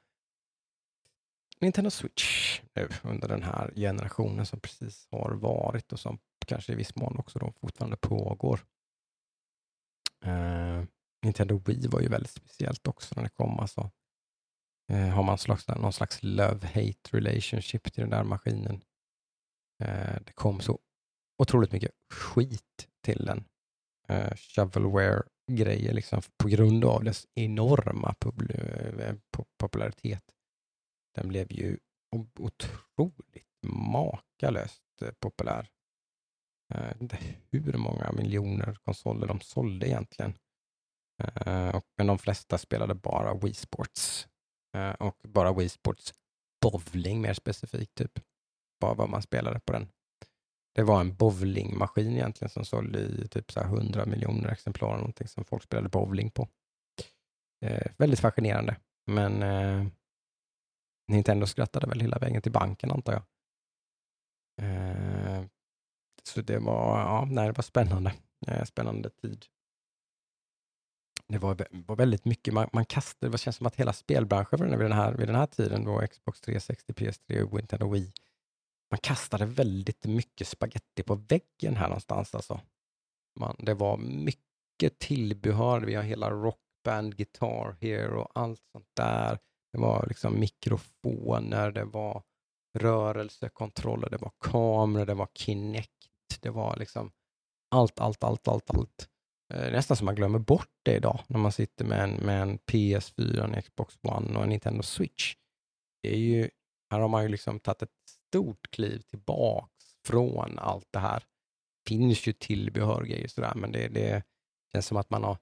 Nintendo Switch nu under den här generationen som precis har varit och som kanske i viss mån också då fortfarande pågår. Eh, Nintendo Wii var ju väldigt speciellt också när det kom. Alltså, Eh, har man slags, någon slags love-hate relationship till den där maskinen. Eh, det kom så otroligt mycket skit till den. Eh, shovelware-grejer liksom, på grund av dess enorma eh, popularitet. Den blev ju otroligt makalöst eh, populär. Eh, jag vet inte hur många miljoner konsoler de sålde egentligen. Eh, och, men de flesta spelade bara Wii Sports. Eh, och bara Wii Sports bowling mer specifikt, typ. Bara vad man spelade på den. Det var en bowlingmaskin egentligen som sålde i typ så 100 miljoner exemplar, någonting som folk spelade bowling på. Eh, väldigt fascinerande, men Nintendo skrattade väl hela vägen till banken antar jag. Så det var, ja, nej, det var spännande. Eh, spännande tid. Det var, var väldigt mycket, man, man kastade, det känns som att hela spelbranschen vid den här, vid den här tiden, då Xbox 360, PS3 och Nintendo Wii man kastade väldigt mycket spaghetti på väggen här någonstans. Alltså. Man, det var mycket tillbehör. Vi har hela Rockband Guitar Hero och allt sånt där. Det var liksom mikrofoner, det var rörelsekontroller, det var kameror, det var Kinect, det var liksom allt, allt, allt, allt, allt. Eh, nästan som man glömmer bort det idag när man sitter med en, med en PS4, en Xbox One och en Nintendo Switch. Det är ju, här har man ju liksom tagit ett stort kliv tillbaks från allt det här. Det finns ju tillbehör grejer sådär, men det, det känns som att man har,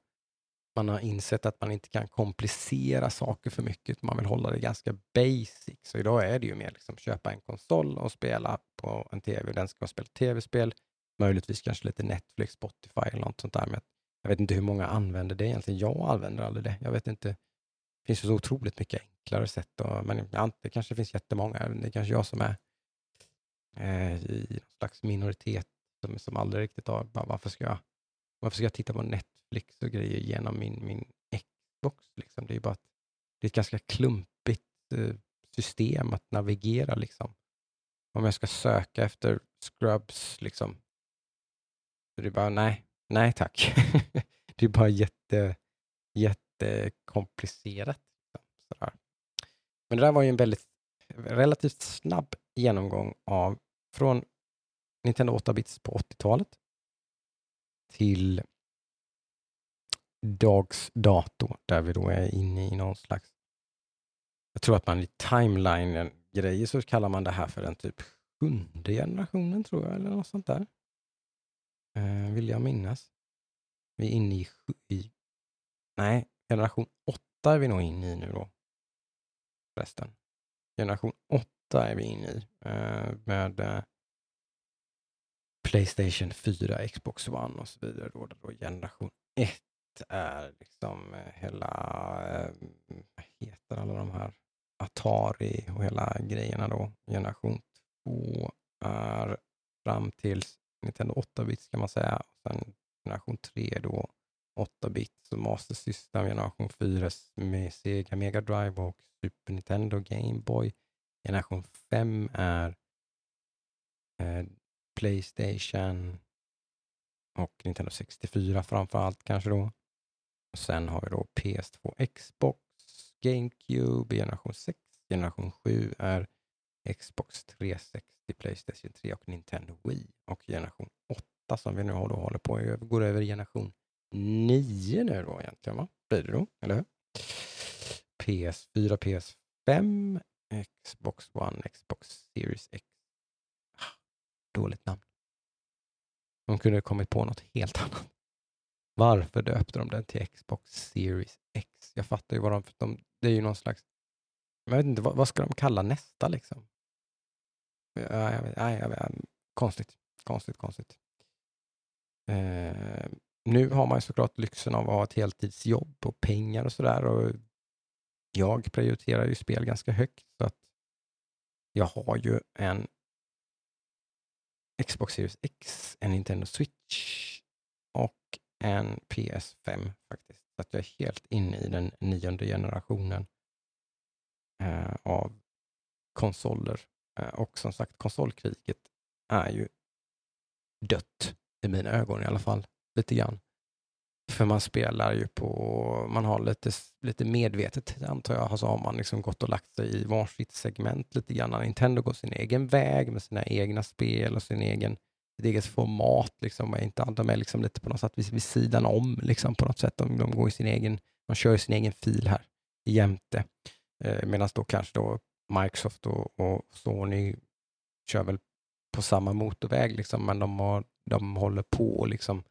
man har insett att man inte kan komplicera saker för mycket. Man vill hålla det ganska basic. Så idag är det ju mer liksom köpa en konsol och spela på en tv. Den ska spela tv-spel, möjligtvis kanske lite Netflix, Spotify eller något sånt där. Men jag vet inte hur många använder det egentligen. Jag använder aldrig det. Jag vet inte. Det finns ju så otroligt mycket enklare sätt. Och, men det kanske finns jättemånga. Det är kanske jag som är eh, i någon slags minoritet som, som aldrig riktigt har, bara, varför, ska jag, varför ska jag titta på Netflix och grejer genom min, min Xbox? Liksom? Det är ju bara ett, det är ett ganska klumpigt eh, system att navigera. Liksom. Om jag ska söka efter Scrubs, liksom, så det är bara nej, nej tack. det är bara jätte, jättekomplicerat. Sådär. Men det där var ju en väldigt relativt snabb genomgång av från Nintendo 8-bits på 80-talet till dags dato där vi då är inne i någon slags, jag tror att man i timeline-grejer så kallar man det här för den typ sjunde generationen tror jag, eller något sånt där. Eh, vill jag minnas. Vi är inne i, i, nej, generation 8 är vi nog inne i nu då. Förresten. Generation 8 är vi inne i eh, med eh, Playstation 4, Xbox One och så vidare. Då, då generation 1 är liksom eh, hela, eh, vad heter alla de här, Atari och hela grejerna då. Generation 2 är fram tills... Nintendo 8-bits kan man säga. Sen generation 3 då 8-bits och Master System, generation 4 med Sega Mega Drive och Super Nintendo Game Boy. Generation 5 är eh, Playstation och Nintendo 64 framför allt kanske då. Och sen har vi då PS2, Xbox, GameCube, generation 6, generation 7 är Xbox 360, Playstation 3 och Nintendo Wii. Och generation 8 som vi nu håller, håller på går över i generation 9 nu då egentligen, va? Blir det då, eller hur? PS4, PS5, Xbox One, Xbox Series X. Ah, dåligt namn. De kunde ha kommit på något helt annat. Varför döpte de den till Xbox Series X? Jag fattar ju vad de, de det är ju någon slags, jag vet inte, vad, vad ska de kalla nästa liksom? Ja, jag vet, nej, jag vet, konstigt, konstigt, konstigt. Eh, nu har man ju såklart lyxen av att ha ett heltidsjobb och pengar och sådär. Och jag prioriterar ju spel ganska högt. Så att jag har ju en Xbox Series X, en Nintendo Switch och en PS5 faktiskt. Så att jag är helt inne i den nionde generationen eh, av konsoler. Eh, och som sagt, konsolkriget är ju dött i mina ögon i alla fall, lite grann. För man spelar ju på, man har lite, lite medvetet antar jag, så har man liksom gått och lagt sig i varsitt segment lite grann. Nintendo går sin egen väg med sina egna spel och sin egen, sitt eget format. Liksom. Inte, de är liksom lite på något sätt vid, vid sidan om liksom, på något sätt. De, de går i sin egen, de kör i sin egen fil här jämte. Eh, Medan då kanske då Microsoft och, och, Sony kör väl på samma motorväg, liksom, men de, har, de håller på liksom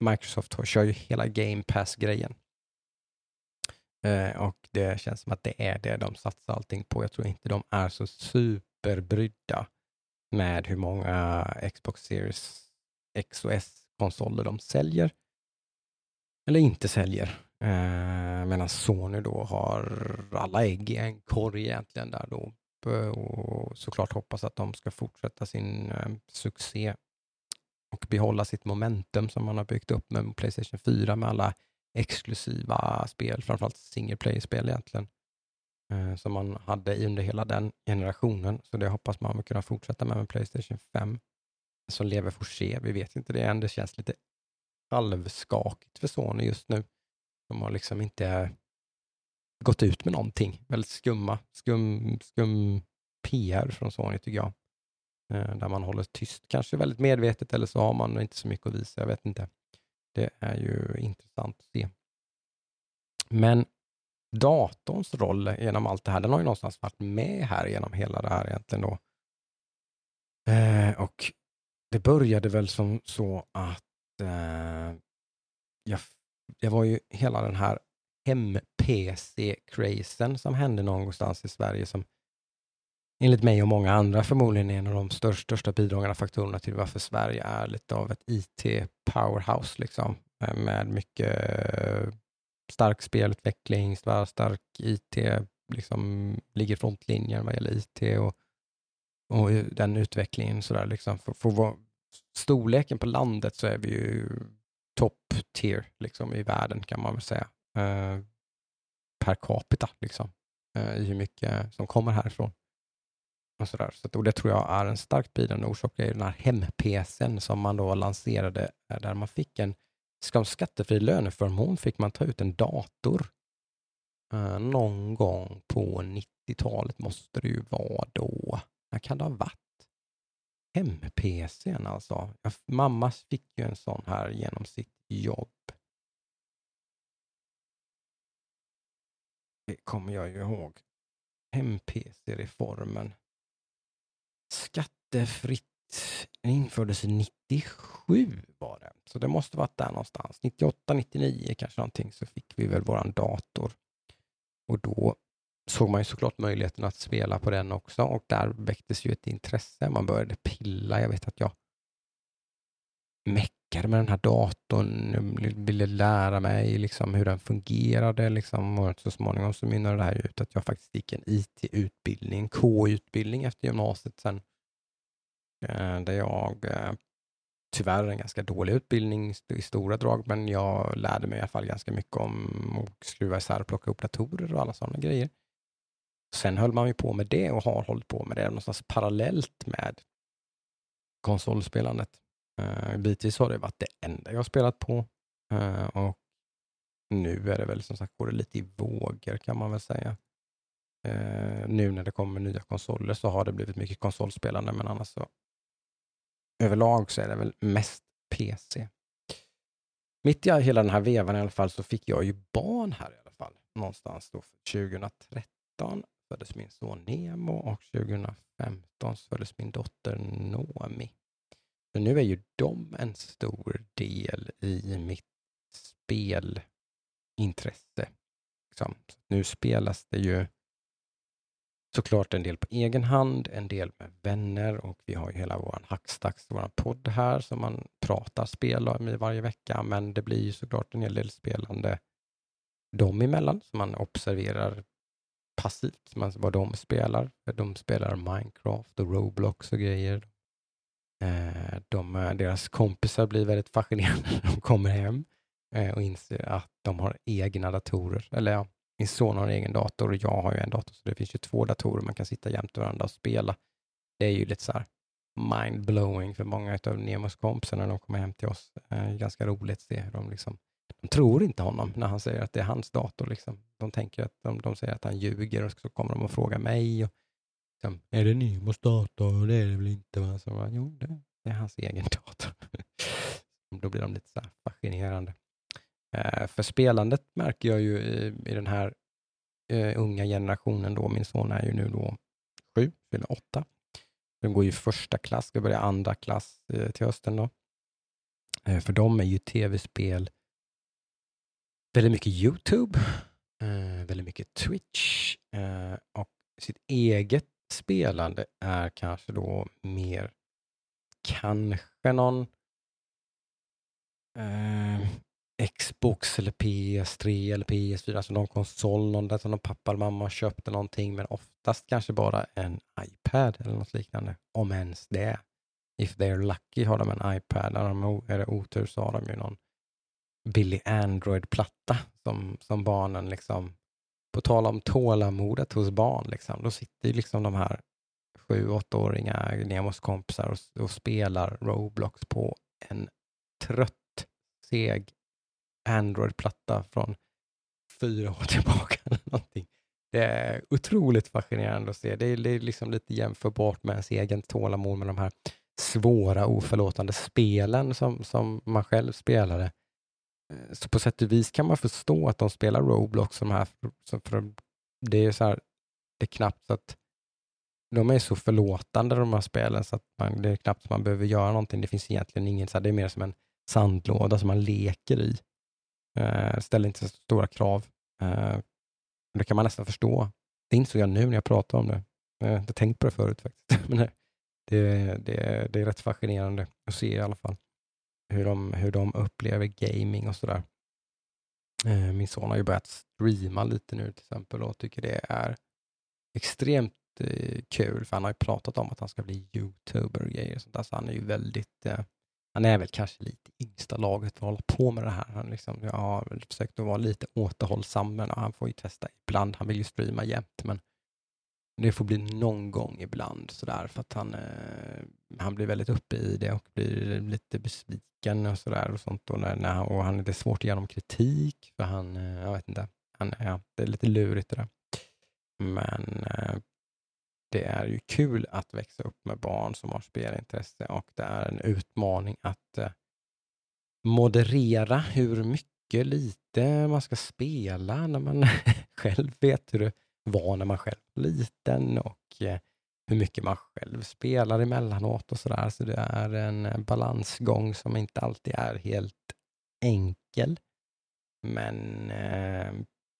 Microsoft kör ju hela Game Pass-grejen. Eh, och det känns som att det är det de satsar allting på. Jag tror inte de är så superbrydda med hur många Xbox Series X och S-konsoler de säljer. Eller inte säljer. Eh, medan Sony då har alla ägg i en korg egentligen där då. Eh, och såklart hoppas att de ska fortsätta sin eh, succé och behålla sitt momentum som man har byggt upp med Playstation 4 med alla exklusiva spel, framförallt single player-spel egentligen. eh, som man hade under hela den generationen. Så det hoppas man kunna fortsätta med med Playstation 5 som lever får se. Vi vet inte det än. Det känns lite halvskakigt för Sony just nu. De har liksom inte gått ut med någonting. Väldigt skumma, skum, skum PR från Sony tycker jag. Eh, där man håller tyst, kanske väldigt medvetet eller så har man inte så mycket att visa. Jag vet inte. Det är ju intressant att se. Men datorns roll genom allt det här, den har ju någonstans varit med här genom hela det här egentligen då. Eh, och det började väl som så att eh, jag, det var ju hela den här MPC-crazen som hände någonstans i Sverige som enligt mig och många andra förmodligen är en av de största, största bidragande faktorerna till varför Sverige är lite av ett IT-powerhouse, liksom, med mycket eh, stark spelutveckling, stark IT, liksom ligger frontlinjen vad gäller IT och, och den utvecklingen. sådär liksom. för, för storleken på landet så är vi ju top tier liksom, i världen kan man väl säga. Eh, per capita, liksom, Eh, i hur mycket som kommer härifrån. Och så där. Så, och det tror jag är en starkt bidragande orsak. Det är den här hem-PCn som man då lanserade, eh, där man fick en som skattefri löneförmån fick man ta ut en dator. eh, någon gång på 90-talet måste det ju vara då. När kan det ha varit? Hem-PCn alltså. Jag, mamma fick ju en sån här genom sitt jobb. Det kommer jag ju ihåg. Hem-PC-reformen. Skattefritt Den infördes 97 var det. Så det måste varit där någonstans. 98, 99 kanske någonting så fick vi väl våran dator. Och då såg man ju såklart möjligheten att spela på den också och där väcktes ju ett intresse. Man började pilla. Jag vet att jag meckade med den här datorn, ville lära mig liksom hur den fungerade. Liksom. Och så småningom så mynnade det här ut att jag faktiskt gick en IT-utbildning, K-utbildning efter gymnasiet sen eh, där jag eh, tyvärr en ganska dålig utbildning i stora drag, men jag lärde mig i alla fall ganska mycket om att skruva isär och plocka upp datorer och alla sådana grejer. Sen höll man ju på med det och har hållit på med det någonstans parallellt med konsolspelandet. Uh, bitvis har det varit det enda jag spelat på uh, och nu är det väl som sagt går det lite i vågor kan man väl säga. Uh, nu när det kommer nya konsoler så har det blivit mycket konsolspelande men annars så överlag så är det väl mest PC. Mitt i hela den här vevan i alla fall så fick jag ju barn här i alla fall. Någonstans då 2013 föddes min son Nemo och 2015 föddes min dotter Nomi. Så nu är ju de en stor del i mitt spelintresse. Liksom. Nu spelas det ju såklart en del på egen hand, en del med vänner och vi har ju hela vår Hackstacks, vår podd här som man pratar spel om i varje vecka, men det blir ju såklart en hel del spelande dem emellan som man observerar passivt, men alltså vad de spelar. De spelar Minecraft och Roblox och grejer. Eh, de, eh, deras kompisar blir väldigt fascinerade när de kommer hem eh, och inser att de har egna datorer, eller ja, min son har en egen dator och jag har ju en dator, så det finns ju två datorer man kan sitta jämte varandra och spela. Det är ju lite så här mind-blowing för många av Nemos kompisar när de kommer hem till oss. Ganska roligt att se hur de liksom, de tror inte honom när han säger att det är hans dator. Liksom. De tänker att de, de säger att han ljuger och så kommer de och frågar mig. Och, liksom, är det Nymos dator? Det är det väl inte? Va? Så, jo, det, det är hans egen dator. Då blir de lite så fascinerande. Eh, för spelandet märker jag ju i, i den här eh, unga generationen då. Min son är ju nu då sju, fyller åtta. Den går ju första klass, ska börja andra klass eh, till hösten då. Eh, för dem är ju tv-spel väldigt mycket Youtube, eh, väldigt mycket Twitch eh, och sitt eget spelande är kanske då mer kanske någon eh, Xbox eller PS3 eller PS4, alltså någon konsol, någon där som någon pappa eller mamma köpte någonting, men oftast kanske bara en iPad eller något liknande, om ens det. If they're lucky har de en iPad, är det otur så har de ju någon billig Android-platta som, som barnen liksom på tal om tålamodet hos barn, liksom, då sitter ju liksom de här sju, åttaåringar, Nemos kompisar och, och spelar Roblox på en trött, seg Android-platta från fyra år tillbaka. Eller någonting. Det är otroligt fascinerande att se. Det är, det är liksom lite jämförbart med ens egen tålamod med de här svåra, oförlåtande spelen som, som man själv spelade. Eh, så på sätt och vis kan man förstå att de spelar Roblox. De här, för det är så här, det är knappt så att de är så förlåtande de här spelen så att man, det är knappt man behöver göra någonting. Det finns egentligen ingen, så här, det är mer som en sandlåda som man leker i. Eh, ställer inte så stora krav. Uh, det kan man nästan förstå. Det insåg jag nu när jag pratar om det. Jag har inte tänkt på det förut faktiskt. Men det, det, det är rätt fascinerande att se i alla fall hur de, hur de upplever gaming och sådär. Eh, min son har ju börjat streama lite nu till exempel och tycker det är extremt eh, kul, för han har ju pratat om att han ska bli youtuber och grejer. Och sånt där, så han är ju väldigt, eh, han är väl kanske lite yngsta laget för att hålla på med det här. Han liksom, jag har försökt att vara lite återhållsam, men han får ju testa ibland. Han vill ju streama jämt, men det får bli någon gång ibland sådär, för att han, eh, han blir väldigt uppe i det och blir lite besviken och sådär och sånt. Och, när, när han, och han, det är svårt att ge honom kritik, för han, eh, jag vet inte, han, ja, det är lite lurigt det där. Men eh, det är ju kul att växa upp med barn som har spelintresse och det är en utmaning att eh, moderera hur mycket, lite man ska spela när man själv vet hur det var när man själv var liten och eh, hur mycket man själv spelar emellanåt och sådär. Så det är en eh, balansgång som inte alltid är helt enkel. Men eh,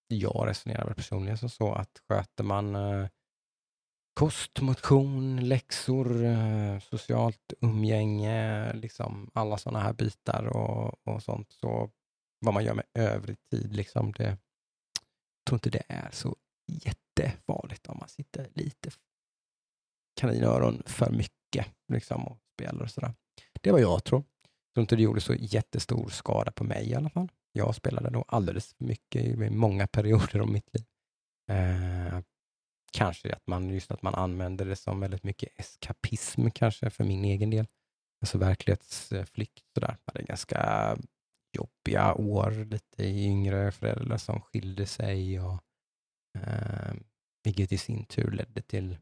jag resonerar väl personligen som så att sköter man eh, kost, motion, läxor, eh, socialt umgänge, liksom alla sådana här bitar och, och sånt. Så vad man gör med övrig tid, liksom det, jag tror inte det är så jättefarligt om man sitter lite kaninöron för mycket liksom, och spelar och sådär. Det var jag tror. Jag tror inte det gjorde så jättestor skada på mig i alla fall. Jag spelade nog alldeles för mycket i många perioder av mitt liv. Eh, kanske att man, just att man använder det som väldigt mycket eskapism kanske för min egen del. Alltså verklighetsflykt sådär. Jag hade ganska jobbiga år, lite yngre föräldrar som skilde sig och eh, vilket i sin tur ledde till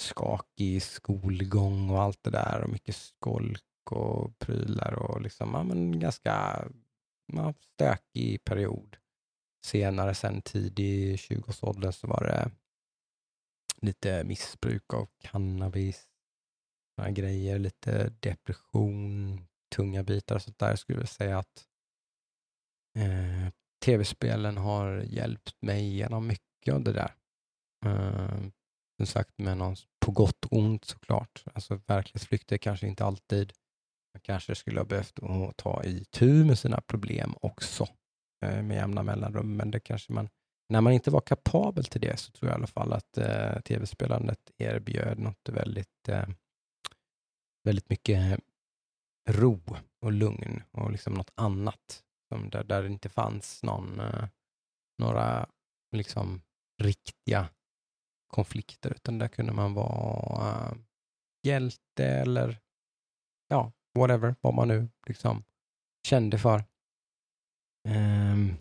skakig skolgång och allt det där och mycket skolk och prylar och liksom, ja, men ganska ja, stökig period. Senare, sen tidig 20-årsåldern, så var det lite missbruk av cannabis, några grejer, lite depression, tunga bitar och sånt där. Jag skulle säga att eh, tv-spelen har hjälpt mig genom mycket av det där. Uh, som sagt, med någon, på gott och ont såklart. Alltså verklighetsflykt är kanske inte alltid man kanske skulle ha behövt ta i tur med sina problem också eh, med jämna mellanrum, men det kanske man när man inte var kapabel till det så tror jag i alla fall att eh, tv-spelandet erbjöd något väldigt, eh, väldigt mycket ro och lugn och liksom något annat som där, där det inte fanns någon, eh, några liksom riktiga konflikter, utan där kunde man vara uh, hjälte eller ja, whatever, vad man nu liksom kände för. Um,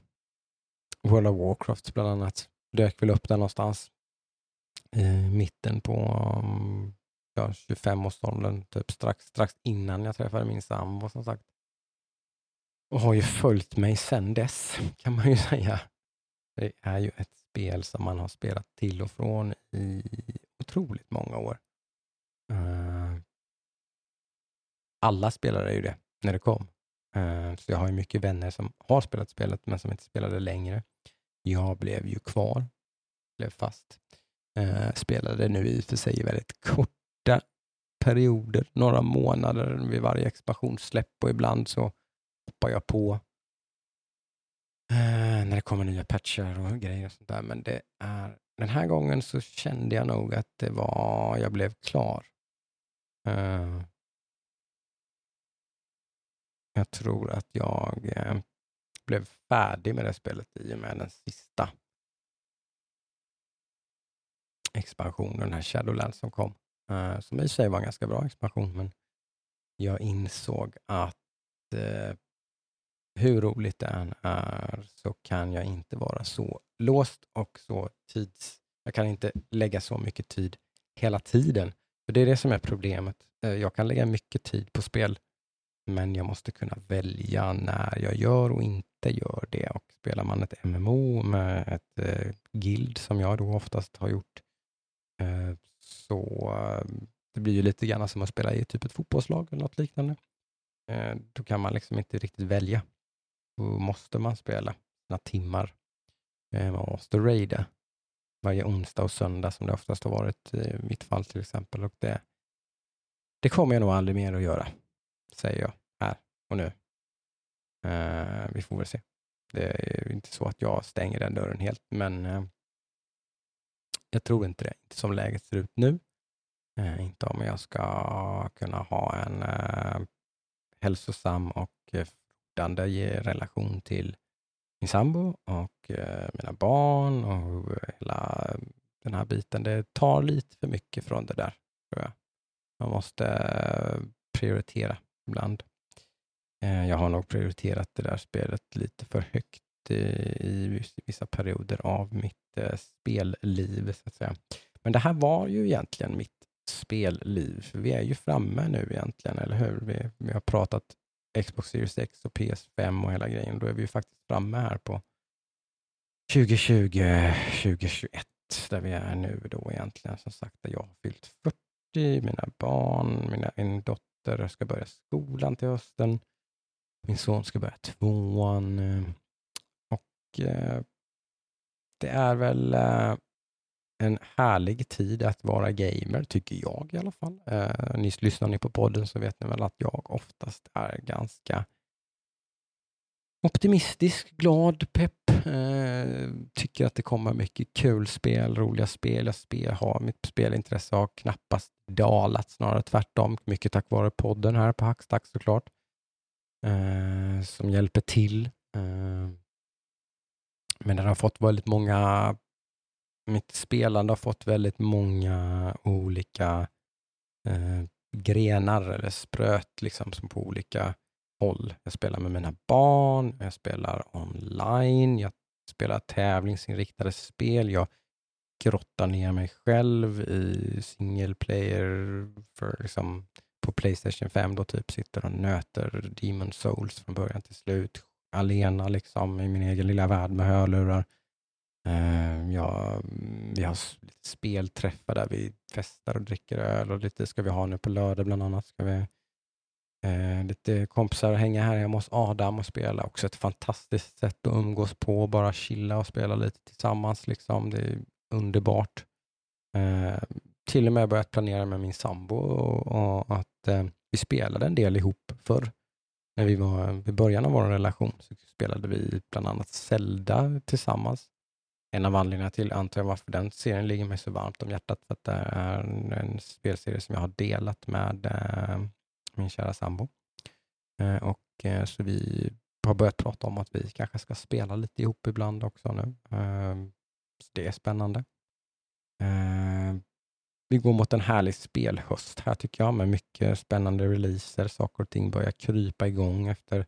World of Warcraft bland annat. Dök väl upp där någonstans i mitten på mm, ja, 25-årsåldern, typ strax, strax innan jag träffade min sambo som sagt. Och har ju följt mig sedan dess kan man ju säga. Det är ju ett spel som man har spelat till och från i otroligt många år. Eh, alla spelade ju det när det kom. Eh, så jag har ju mycket vänner som har spelat spelet men som inte spelade längre. Jag blev ju kvar, blev fast. Eh, spelade nu i och för sig väldigt korta perioder, några månader vid varje expansionssläpp och ibland så hoppar jag på eh, när det kommer nya patchar och grejer och sånt där. Men det är, den här gången så kände jag nog att det var, jag blev klar. Uh, jag tror att jag eh, blev färdig med det spelet i och med den sista expansionen, den här Shadowlands som kom, uh, som i sig var en ganska bra expansion, men jag insåg att uh, hur roligt det än är så kan jag inte vara så låst och så tids... Jag kan inte lägga så mycket tid hela tiden. För Det är det som är problemet. Eh, jag kan lägga mycket tid på spel, men jag måste kunna välja när jag gör och inte gör det. Och Spelar man ett MMO med ett eh, guild, som jag då oftast har gjort, eh, så eh, det blir ju lite grann som att spela i typ ett fotbollslag eller något liknande. Eh, då kan man liksom inte riktigt välja. Måste man spela sina timmar. Eh, man måste raida varje onsdag och söndag som det oftast har varit i mitt fall till exempel. Och det, det kommer jag nog aldrig mer att göra, säger jag här och nu. Uh, vi får väl se. Det är inte så att jag stänger den dörren helt, men uh, jag tror inte det. Inte som läget ser ut nu. Uh, inte om jag ska kunna ha en hälsosam och frodande relation till min sambo och eh, mina barn och hela den här biten. Det tar lite för mycket från det där, tror jag. Man måste eh, prioritera ibland. Eh, jag har nog prioriterat det där spelet lite för högt i vissa perioder av mitt spelliv, så att säga. Men det här var ju egentligen mitt spelliv, för vi är ju framme nu egentligen, eller hur? Vi, vi har pratat Xbox Series X och PS5 och hela grejen. Då är vi ju faktiskt framme här på 2020, 2021, där vi är nu då egentligen. Som sagt, jag har fyllt 40, mina barn, mina, min dotter ska börja skolan till hösten. Min son ska börja tvåan. Eh, och eh, det är väl eh, en härlig tid att vara gamer, tycker jag i alla fall. Eh, nyss lyssnar ni på podden så vet ni väl att jag oftast är ganska optimistisk, glad, pepp. Eh, tycker att det kommer mycket kul spel, roliga spel. Jag spel, har, mitt spelintresse har knappast dalat, snarare tvärtom. Mycket tack vare podden här på Hackstack såklart. Eh, som hjälper till. Eh, men den har fått väldigt många mitt spelande har fått väldigt många olika eh, grenar eller spröt liksom som på olika håll. Jag spelar med mina barn, jag spelar online, jag spelar tävlingsinriktade spel, jag grottar ner mig själv i single player för liksom på Playstation 5 då typ sitter och nöter Demon Souls från början till slut. Alena liksom i min egen lilla värld med hörlurar. Uh, ja, mm, vi har spelträffar där vi festar och dricker öl och lite ska vi ha nu på lördag bland annat. Ska vi uh, lite kompisar och hänga här hemma hos Adam och spela. Också ett fantastiskt sätt att umgås på, bara chilla och spela lite tillsammans. Liksom. Det är underbart. Uh, till och med börjat planera med min sambo och, och att vi spelade en del ihop förr. När vi var i början av vår relation så spelade vi bland annat Zelda tillsammans en av anledningarna till, antar jag, varför den serien ligger mig så varmt om hjärtat, för att det är en spelserie som jag har delat med eh, min kära sambo. Eh, och eh, så vi har börjat prata om att vi kanske ska spela lite ihop ibland också nu. Ehm, så det är spännande. Ehm, vi går mot en härlig spelhöst här tycker jag, med mycket spännande releaser. Saker och ting börjar krypa igång efter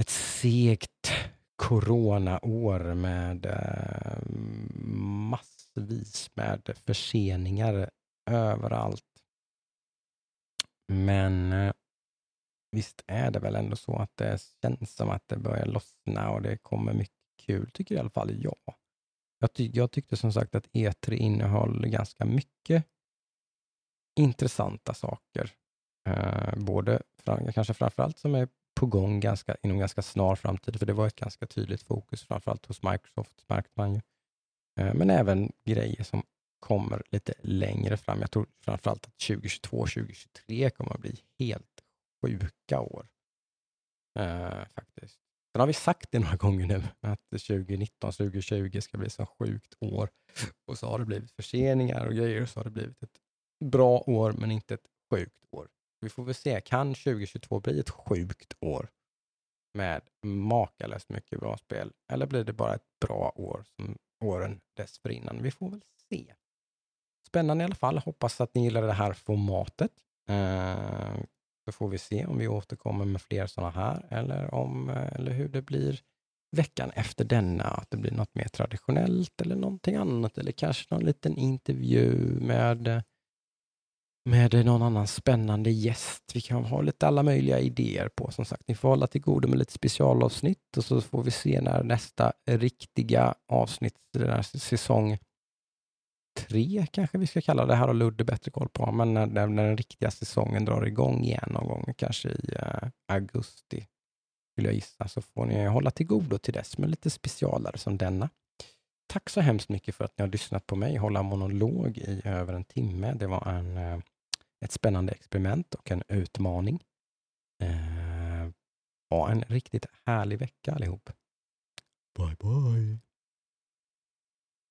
ett segt coronaår med eh, massvis med förseningar överallt. Men eh, visst är det väl ändå så att det känns som att det börjar lossna och det kommer mycket kul, tycker i alla fall jag. Jag, ty jag tyckte som sagt att E3 innehöll ganska mycket intressanta saker. Eh, både, kanske framförallt som är på gång ganska, inom ganska snar framtid, för det var ett ganska tydligt fokus, framförallt hos Microsoft, märkte man ju. Eh, men även grejer som kommer lite längre fram. Jag tror framförallt att 2022, 2023 kommer att bli helt sjuka år. Eh, faktiskt. Sen har vi sagt det några gånger nu, att 2019, 2020 ska bli så sjukt år. Och så har det blivit förseningar och grejer, och så har det blivit ett bra år, men inte ett sjukt år. Vi får väl se, kan 2022 bli ett sjukt år med makalöst mycket bra spel? Eller blir det bara ett bra år som åren dessförinnan. Vi får väl se. Spännande i alla fall. Hoppas att ni gillar det här formatet. Eh, så får vi se om vi återkommer med fler sådana här eller, om, eh, eller hur det blir veckan efter denna. Att det blir något mer traditionellt eller någonting annat eller kanske någon liten intervju med med någon annan spännande gäst. Vi kan ha lite alla möjliga idéer på. Som sagt, ni får hålla till godo med lite specialavsnitt och så får vi se när nästa riktiga avsnitt, den här säsong tre kanske vi ska kalla det. här har Ludde bättre koll på, men när, när den riktiga säsongen drar igång igen någon gång, kanske i uh, augusti, vill jag gissa, så får ni hålla till godo till dess med lite specialare som denna. Tack så hemskt mycket för att ni har lyssnat på mig hålla monolog i över en timme. Det var en, uh, ett spännande experiment och en utmaning. Eh, ha en riktigt härlig vecka allihop. Bye bye.